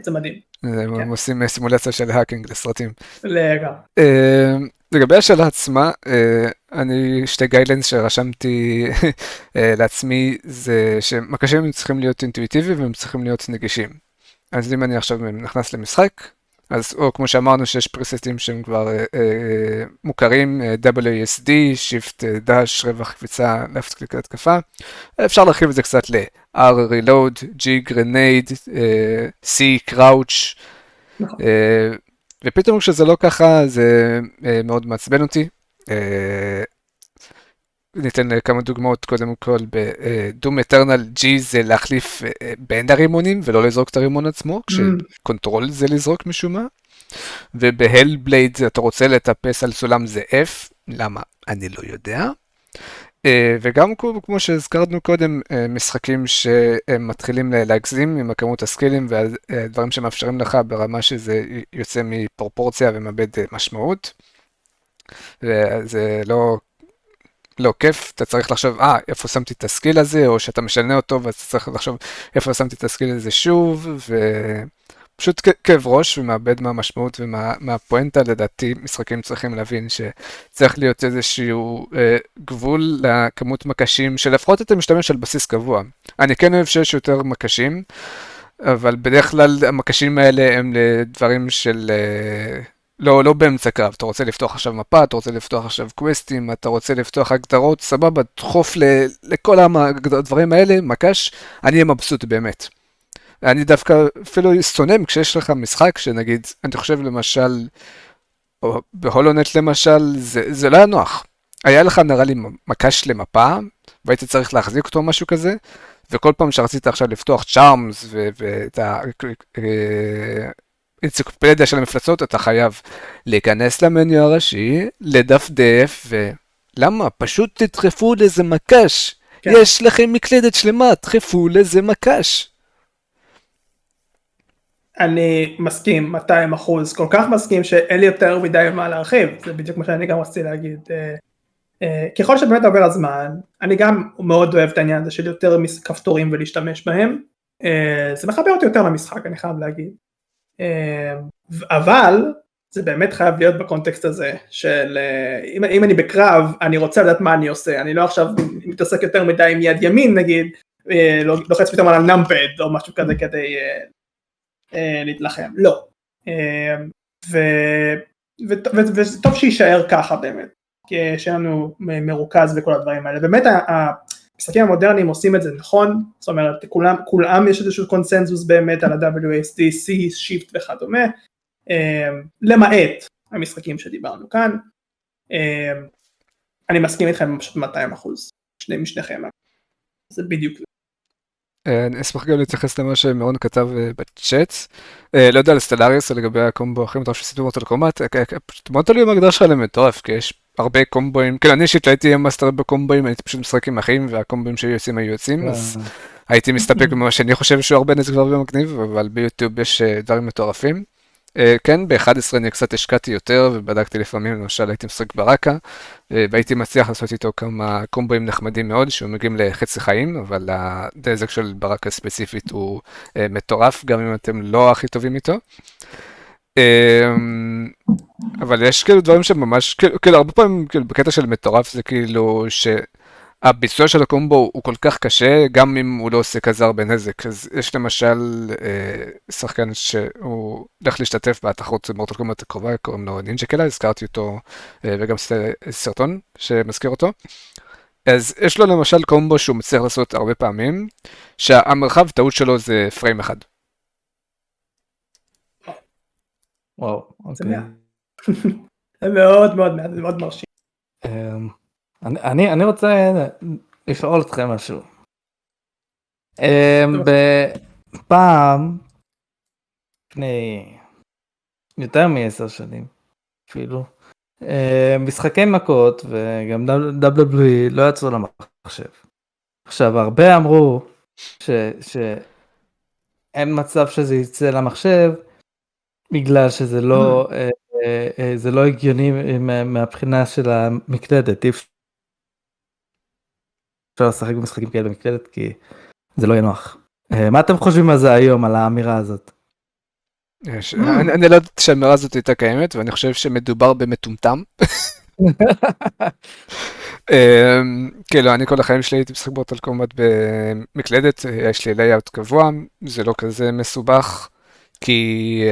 זה מדהים, אה, הם עושים אה, סימולציה של hacking לסרטים. לגמרי. אה, לגבי השאלה עצמה, אה, אני שתי guidelines שרשמתי אה, לעצמי זה שמקשים צריכים להיות אינטואיטיביים והם צריכים להיות נגישים. אז אם אני עכשיו נכנס למשחק, אז או כמו שאמרנו שיש preset ים שהם כבר אה, אה, מוכרים, אה, WASD, Shift אה, Dash, רווח קפיצה, left click התקפה, אפשר להרחיב את זה קצת ל-R Reload, G Grenade, אה, C Crouch, נכון. אה, ופתאום כשזה לא ככה זה אה, מאוד מעצבן אותי. אה, ניתן אה, כמה דוגמאות קודם כל ב Doom Eternal G זה להחליף אה, בין הרימונים ולא לזרוק את הרימון עצמו, כש control זה לזרוק משום מה. ובהל בלייד אתה רוצה לטפס על סולם זה F, למה? אני לא יודע. אה, וגם כמו שהזכרנו קודם, משחקים שהם מתחילים ל- להגזים עם הכמות הסקילים והדברים שמאפשרים לך ברמה שזה יוצא מפרופורציה ומאבד משמעות. וזה לא, לא כיף, אתה צריך לחשוב, אה, איפה שמתי את הסקיל הזה, או שאתה משנה אותו ואז אתה צריך לחשוב איפה שמתי את הסקיל הזה שוב, ופשוט כאב ראש ומאבד מהמשמעות ומהפואנטה, לדעתי משחקים צריכים להבין שצריך להיות איזשהו אה, גבול לכמות מקשים, שלפחות אתה משתמש על בסיס קבוע. אני כן אוהב שיש יותר מקשים, אבל בדרך כלל המקשים האלה הם לדברים של... אה, לא, לא באמצע קרב, אתה רוצה לפתוח עכשיו מפה, אתה רוצה לפתוח עכשיו קווסטים, אתה רוצה לפתוח הגדרות, סבבה, דחוף ל, לכל הדברים האלה, מקש, אני אהיה מבסוט באמת. אני דווקא אפילו שונא כשיש לך משחק שנגיד, אני חושב למשל, או בהולונט למשל, זה, זה לא היה נוח. היה לך נראה לי מקש למפה, והיית צריך להחזיק אותו או משהו כזה, וכל פעם שרצית עכשיו לפתוח צ'ארמס ואת ה... אנציקלופדיה של המפלצות, אתה חייב להיכנס למניו הראשי, לדפדף, ולמה? פשוט תדחפו לאיזה מקש. כן. יש לכם מקלדת שלמה, דחפו לאיזה מקש. אני מסכים 200 אחוז, כל כך מסכים שאין לי יותר מדי מה להרחיב, זה בדיוק מה שאני גם רציתי להגיד. אה, אה, ככל שבאמת עובר הזמן, אני גם מאוד אוהב את העניין הזה של יותר כפתורים ולהשתמש בהם, אה, זה מחבר אותי יותר למשחק, אני חייב להגיד. אה, אבל זה באמת חייב להיות בקונטקסט הזה של אה, אם, אם אני בקרב, אני רוצה לדעת מה אני עושה, אני לא עכשיו מתעסק יותר מדי עם יד ימין נגיד, אה, לא- לוחץ פתאום על הנאמפד או משהו כזה כדי אה, להתלחם, לא. ו- וזה טוב שיישאר ככה באמת, כי שיהיה לנו מרוכז וכל הדברים האלה. באמת המשחקים המודרניים עושים את זה נכון, זאת אומרת כולם, כולם יש איזשהו קונסנזוס באמת על ה-WSD, C, Shift וכדומה, אה, למעט המשחקים שדיברנו כאן. אה, אני מסכים איתכם פשוט 200 אחוז, שני משניכם, זה בדיוק זה. אה, אני אשמח גם להתייחס למה שמרון כתב אה, בצ'אט. אה, לא יודע על Stellaris או לגבי הקומבו הכי מטורף שעשיתי ב Mortal Kombat, אה, אה, פשוט מאוד תלוי בהגדרה שלך למטורף, כי יש הרבה קומבואים, כאילו אני אישית הייתי master בקומבואים, הייתי פשוט משחק עם אחים והקומבואים שהיו יוצאים היו יוצאים, אז הייתי מסתפק במה שאני חושב שהוא הרבה נזק והרבה מגניב, אבל ביוטיוב יש אה, דברים מטורפים. אה, כן, ב-11 אני קצת השקעתי יותר ובדקתי לפעמים, למשל הייתי משחק ברקה, אה, והייתי מצליח לעשות איתו כמה קומבואים נחמדים מאוד, שמגיעים לחצי חיים, אבל הנזק של ברקה ספציפית הוא אה, מטורף, גם אם אתם לא הכי טובים איתו. אה, אבל יש כאילו דברים שממש, כאילו, כאילו הרבה פעמים כאילו בקטע של מטורף זה כאילו שהביצוע של הקומבו הוא כל כך קשה, גם אם הוא לא עושה כזה הרבה נזק. אז יש למשל אה, שחקן שהוא הולך להשתתף בתחרות מורטל קומבט הקרובה, קוראים לו נינג'ה קלה, הזכרתי אותו אה, וגם סרטון שמזכיר אותו. אז יש לו למשל קומבו שהוא מצליח לעשות הרבה פעמים, שהמרחב טעות שלו זה פריים אחד. וואו, אוקיי. זה מאוד מאוד מאוד מרשים. אמ, אני- אני אני רוצה לשאול אתכם משהו. אמ, בפעם, לפני יותר מעשר שנים אפילו, אמ, משחקי מכות וגם WWE לא יצאו למחשב. עכשיו הרבה אמרו ש- שאין מצב שזה יצא למחשב בגלל שזה לא אה, אה, אה, זה לא הגיוני מה- מהבחינה של המקלדת אי אפשר לשחק במשחקים כאלה במקלדת כי זה לא יהיה נוח. אה, מה אתם חושבים על זה היום על האמירה הזאת? יש- אני אני לא יודעת שהאמירה הזאת הייתה קיימת, ואני חושב שמדובר במטומטם. כאילו, אני כל החיים שלי הייתי משחק באוטל קומבט במקלדת, יש לי לייאאוט קבוע, זה לא כזה מסובך, כי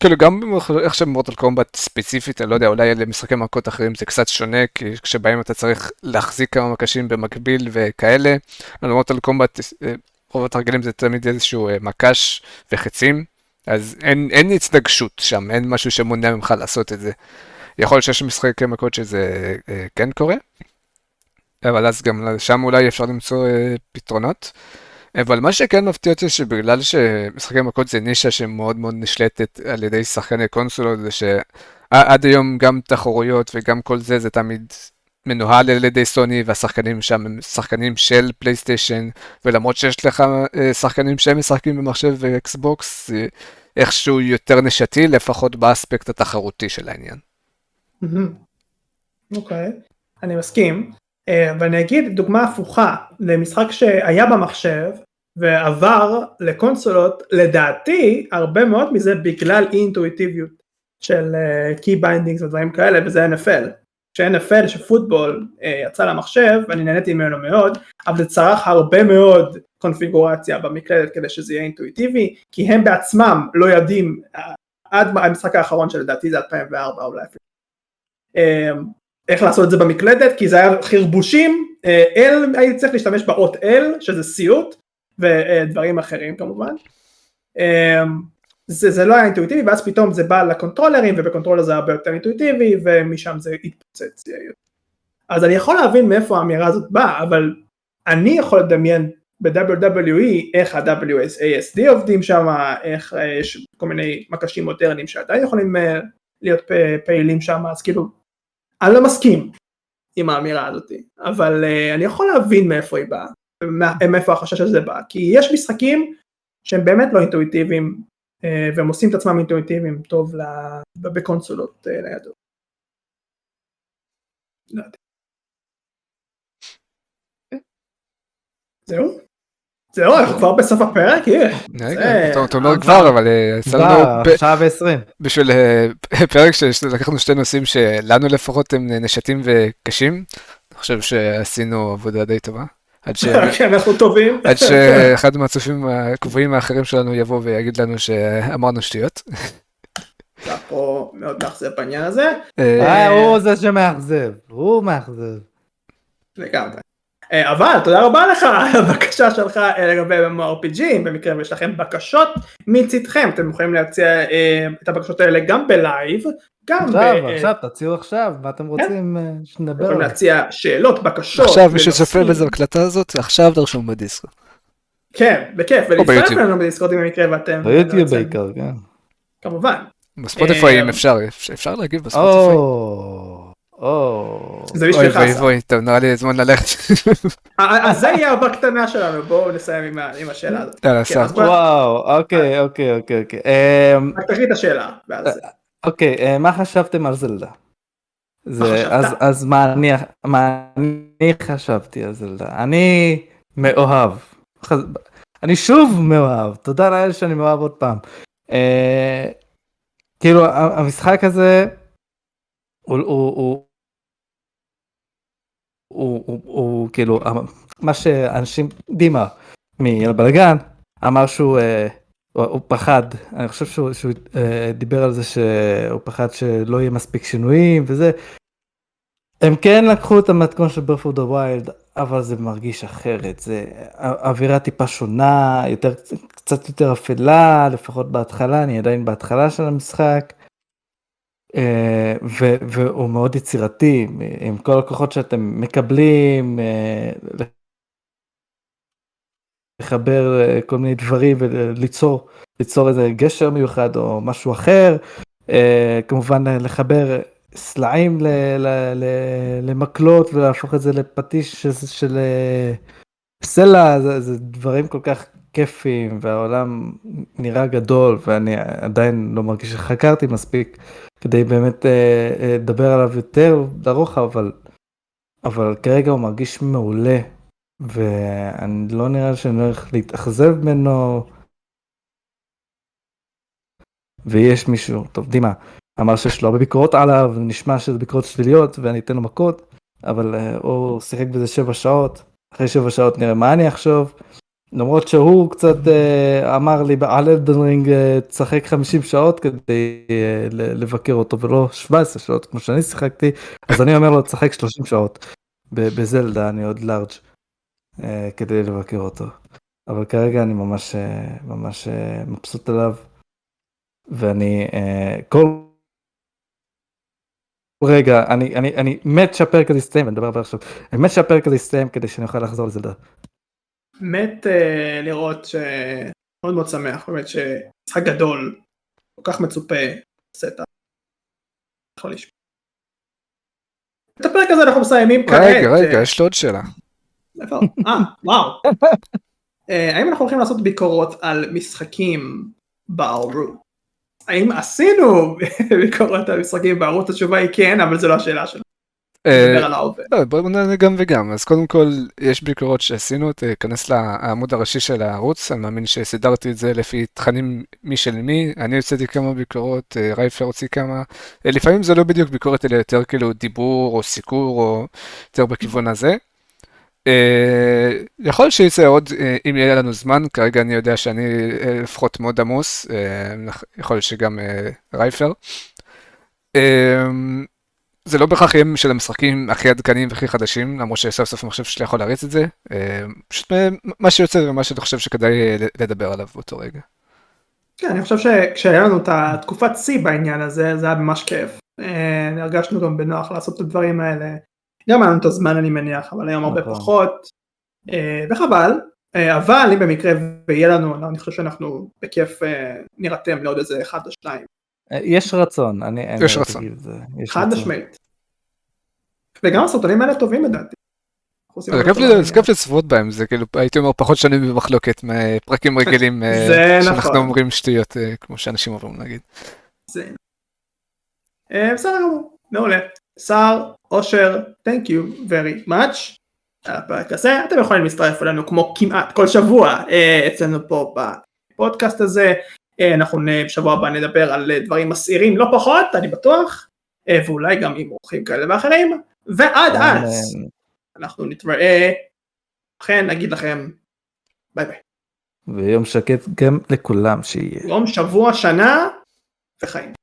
כאילו גם איך שבמורטל קומבט ספציפית, אני לא יודע, אולי למשחקי מכות אחרים זה קצת שונה, כי כשבהם אתה צריך להחזיק כמה מקשים במקביל וכאלה, אבל במורטל קומבט אה, רוב התרגילים זה תמיד איזשהו אה, מקש וחצים, אז אין, אין התנגשות שם, אין משהו שמונע ממך לעשות את זה. יכול להיות שיש משחקי מכות שזה אה, כן קורה, אבל אז גם שם אולי אפשר למצוא פתרונות. אבל מה שכן מפתיע אותי שבגלל שמשחקי מכות זה נישה שמאוד מאוד נשלטת על ידי שחקני קונסולות, זה שעד היום גם תחרויות וגם כל זה זה תמיד מנוהל על ידי סוני והשחקנים שם הם שחקנים של פלייסטיישן ולמרות שיש לך אה, שחקנים שהם משחקים במחשב ואקסבוקס זה איכשהו יותר נשתי לפחות באספקט התחרותי של העניין. אוקיי, אני מסכים. אה, ואני אגיד דוגמה הפוכה למשחק שהיה במחשב ועבר לקונסולות, לדעתי הרבה מאוד מזה בגלל אי אינטואיטיביות של key bindings ודברים כאלה וזה NFL. כש-NFL שפוטבול אה, יצא למחשב ואני נהניתי ממנו מאוד אבל זה צרך הרבה מאוד קונפיגורציה במקלדת כדי שזה יהיה אינטואיטיבי כי הם בעצמם לא יודעים אה, עד המשחק האחרון שלדעתי זה 2004 אולי אפילו אה, איך לעשות את זה במקלדת כי זה היה חרבושים אה, L הייתי צריך להשתמש באות L שזה סיוט ודברים אחרים כמובן אה, זה, זה לא היה אינטואיטיבי ואז פתאום זה בא ל controller ים וב controller זה הרבה יותר אינטואיטיבי ומשם זה התפוצץ. אז אני יכול להבין מאיפה האמירה הזאת באה אבל אני יכול לדמיין ב-WWE איך ה- WASD עובדים שם, איך אה, יש כל מיני מקשים מודרניים שעדיין יכולים אה, להיות פעילים שם אז כאילו אני לא מסכים עם האמירה הזאת אבל אה, אני יכול להבין מאיפה היא באה, מאיפה החשש הזה בא כי יש משחקים שהם באמת לא אינטואיטיביים uh, והם עושים את עצמם אינטואיטיביים טוב בקונסולות uh, ניידות. לא יודע. זהו? זהו, אנחנו כבר בסוף הפרק? אתה אומר כבר, אבל יצא לנו... שעה ועשרים. בשביל פרק שלקחנו שתי נושאים שלנו לפחות הם נשתים וקשים, אני חושב שעשינו עבודה די טובה. עד שאנחנו טובים. עד שאחד מהצופים הקבועים האחרים שלנו יבוא ויגיד לנו שאמרנו שטויות. פה מאוד מאכזב בעניין הזה, אה, אה, הוא זה שמאכזב, הוא מאכזב. לגמרי. אה, אבל תודה רבה לך על הבקשה שלך אה, לגבי MMORPG, במקרה ויש לכם בקשות מצדכם, אתם יכולים להציע אה, את הבקשות האלה גם בלייב, גם ב... עכשיו, אה, עכשיו, תציעו עכשיו, מה אתם רוצים אה, שנדבר יכולים? להציע שאלות, בקשות. עכשיו מי שצופה. בזה בהקלטה הזאת, עכשיו תרשום בדיסקו. כן, בכיף, ולהצטרף ביוטיוב. אלינו בדיסקורדים במקרה ואתם... ביוטיוב בעיקר, כן. כמובן. בספוטיפיי אם אפשר, אפשר- אפשר להגיב בספוטיפיי. או. זה אוי בשבילך. אסף. ואי, טוב נראה לי זמן ללכת. אה, אז זה יהיה בקטנה שלנו, בואו נסיים עם השאלה הזאת. יאללה, כן. אז וואו, אוקיי, אוקיי, אוקיי, אוקיי. אמ, רק תקריא את השאלה. אוקיי, אה, מה חשבתם על זלדה? אז, אז מה, אני, מה אני חשבתי על זלדה? אני מאוהב. חז- אני שוב מאוהב, תודה לאל שאני מאוהב עוד פעם. אה, כאילו המשחק הזה הוא, הוא, הוא, הוא, הוא, הוא כאילו מה שאנשים דימה מהבלגן אמר שהוא אה, הוא, הוא פחד אני חושב שהוא, שהוא אה, דיבר על זה שהוא פחד שלא יהיה מספיק שינויים וזה. הם כן לקחו את המתכון של ברפורד הווילד אבל זה מרגיש אחרת זה אווירה טיפה שונה יותר קצת יותר אפלה לפחות בהתחלה אני עדיין בהתחלה של המשחק. אה, והוא מאוד יצירתי עם כל הכוחות שאתם מקבלים אה, לחבר אה, כל מיני דברים וליצור ליצור איזה גשר מיוחד או משהו אחר. כמובן לחבר סלעים למקלות ולהפוך את זה לפטיש של, סלע זה דברים כל כך כיפים והעולם נראה גדול ואני עדיין לא מרגיש שחקרתי מספיק כדי באמת אה, אה, לדבר עליו יותר לרוחב אבל אבל כרגע הוא מרגיש מעולה ואני לא נראה שאני הולך להתאכזב ממנו. ויש מישהו, טוב דימה, אמר שיש לו הרבה ביקורות עליו, נשמע שזה ביקורות שליליות ואני אתן לו מכות, אבל uh, הוא שיחק בזה שבע שעות, אחרי שבע שעות נראה מה אני אחשוב. למרות שהוא קצת uh, אמר לי על אלדנרינג uh, תשחק 50 שעות כדי uh, לבקר אותו ולא 17 שעות כמו שאני שיחקתי, אז אני אומר לו תשחק 30 שעות. בזלדה אני עוד לארג' כדי לבקר אותו. אבל כרגע אני ממש ממש מבסוט עליו. ואני כל רגע אני אני אני מת שהפרק הזה יסתיים אני מדבר עכשיו אני מת שהפרק הזה יסתיים כדי שאני אוכל לחזור לזלדה. מת אה, לראות ש... מאוד מאוד שמח באמת שמשחק גדול כל כך מצופה עושה את ה... יכול לשמוע. את הפרק הזה אנחנו מסיימים כעת. רגע, רגע, יש לי עוד שאלה. אה, וואו. אה, האם אנחנו הולכים לעשות ביקורות על משחקים בערוץ? האם עשינו ביקורות על משחקים בערוץ? התשובה היא כן, אבל זו לא השאלה שלנו. אה, נדבר על ההווה. לא, בואו נענה גם וגם. אז קודם כל, יש ביקורות שעשינו, תיכנס לעמוד הראשי של הערוץ, אני מאמין שסידרתי את זה לפי תכנים מי של מי. אני הוצאתי כמה ביקורות, אה, רייפלר הוציא כמה. אה, לפעמים זה לא בדיוק ביקורת, אלא יותר כאילו דיבור או סיקור, או יותר בכיוון הזה. אה, יכול להיות שיצא עוד אה, אם יהיה לנו זמן, כרגע אני יודע שאני אה, לפחות מאוד עמוס, אה, יכול להיות שגם אה, רייפלר. אה, זה לא בהכרח יהיה של המשחקים הכי עדכניים והכי חדשים, למרות שסוף סוף המחשב שלי יכול להריץ את זה. אה, פשוט מה שיוצא ומה שאני חושב שכדאי לדבר עליו באותו רגע. כן, אני חושב שכשהיה לנו את התקופת שיא בעניין הזה, זה היה ממש כיף. אה, הרגשנו גם בנוח לעשות את הדברים האלה. גם היה לנו את הזמן אני מניח, אבל היום הרבה נכון. פחות. אה, וחבל, אבל אם במקרה ויהיה לנו, אני חושב שאנחנו בכיף נירתם לעוד איזה אחד או שניים. יש רצון אני יש רצון. חד. משמעית. וגם הסרטונים האלה טובים לדעתי. זה כיף לצפות בהם, זה כאילו, הייתי אומר, פחות שנים במחלוקת מפרקים רגילים, אה, זה שאנחנו נכון. אומרים שטויות, אה, כמו שאנשים אוהבים להגיד. זה. אה, בסדר גמור, מעולה. שר, אושר, thank you very much. על הפרק הזה, אתם יכולים להצטרף אלינו כמו כמעט כל שבוע אצלנו פה בפודקאסט הזה. אה, אנחנו בשבוע הבא נדבר על אה, דברים מסעירים לא פחות, אני בטוח, אה, ואולי גם עם אורחים כאלה ואחרים, ועד אז. אנחנו נתראה, לכן נגיד לכם ביי ביי. ויום שקט גם לכולם שיהיה. יום שבוע שנה וחיים.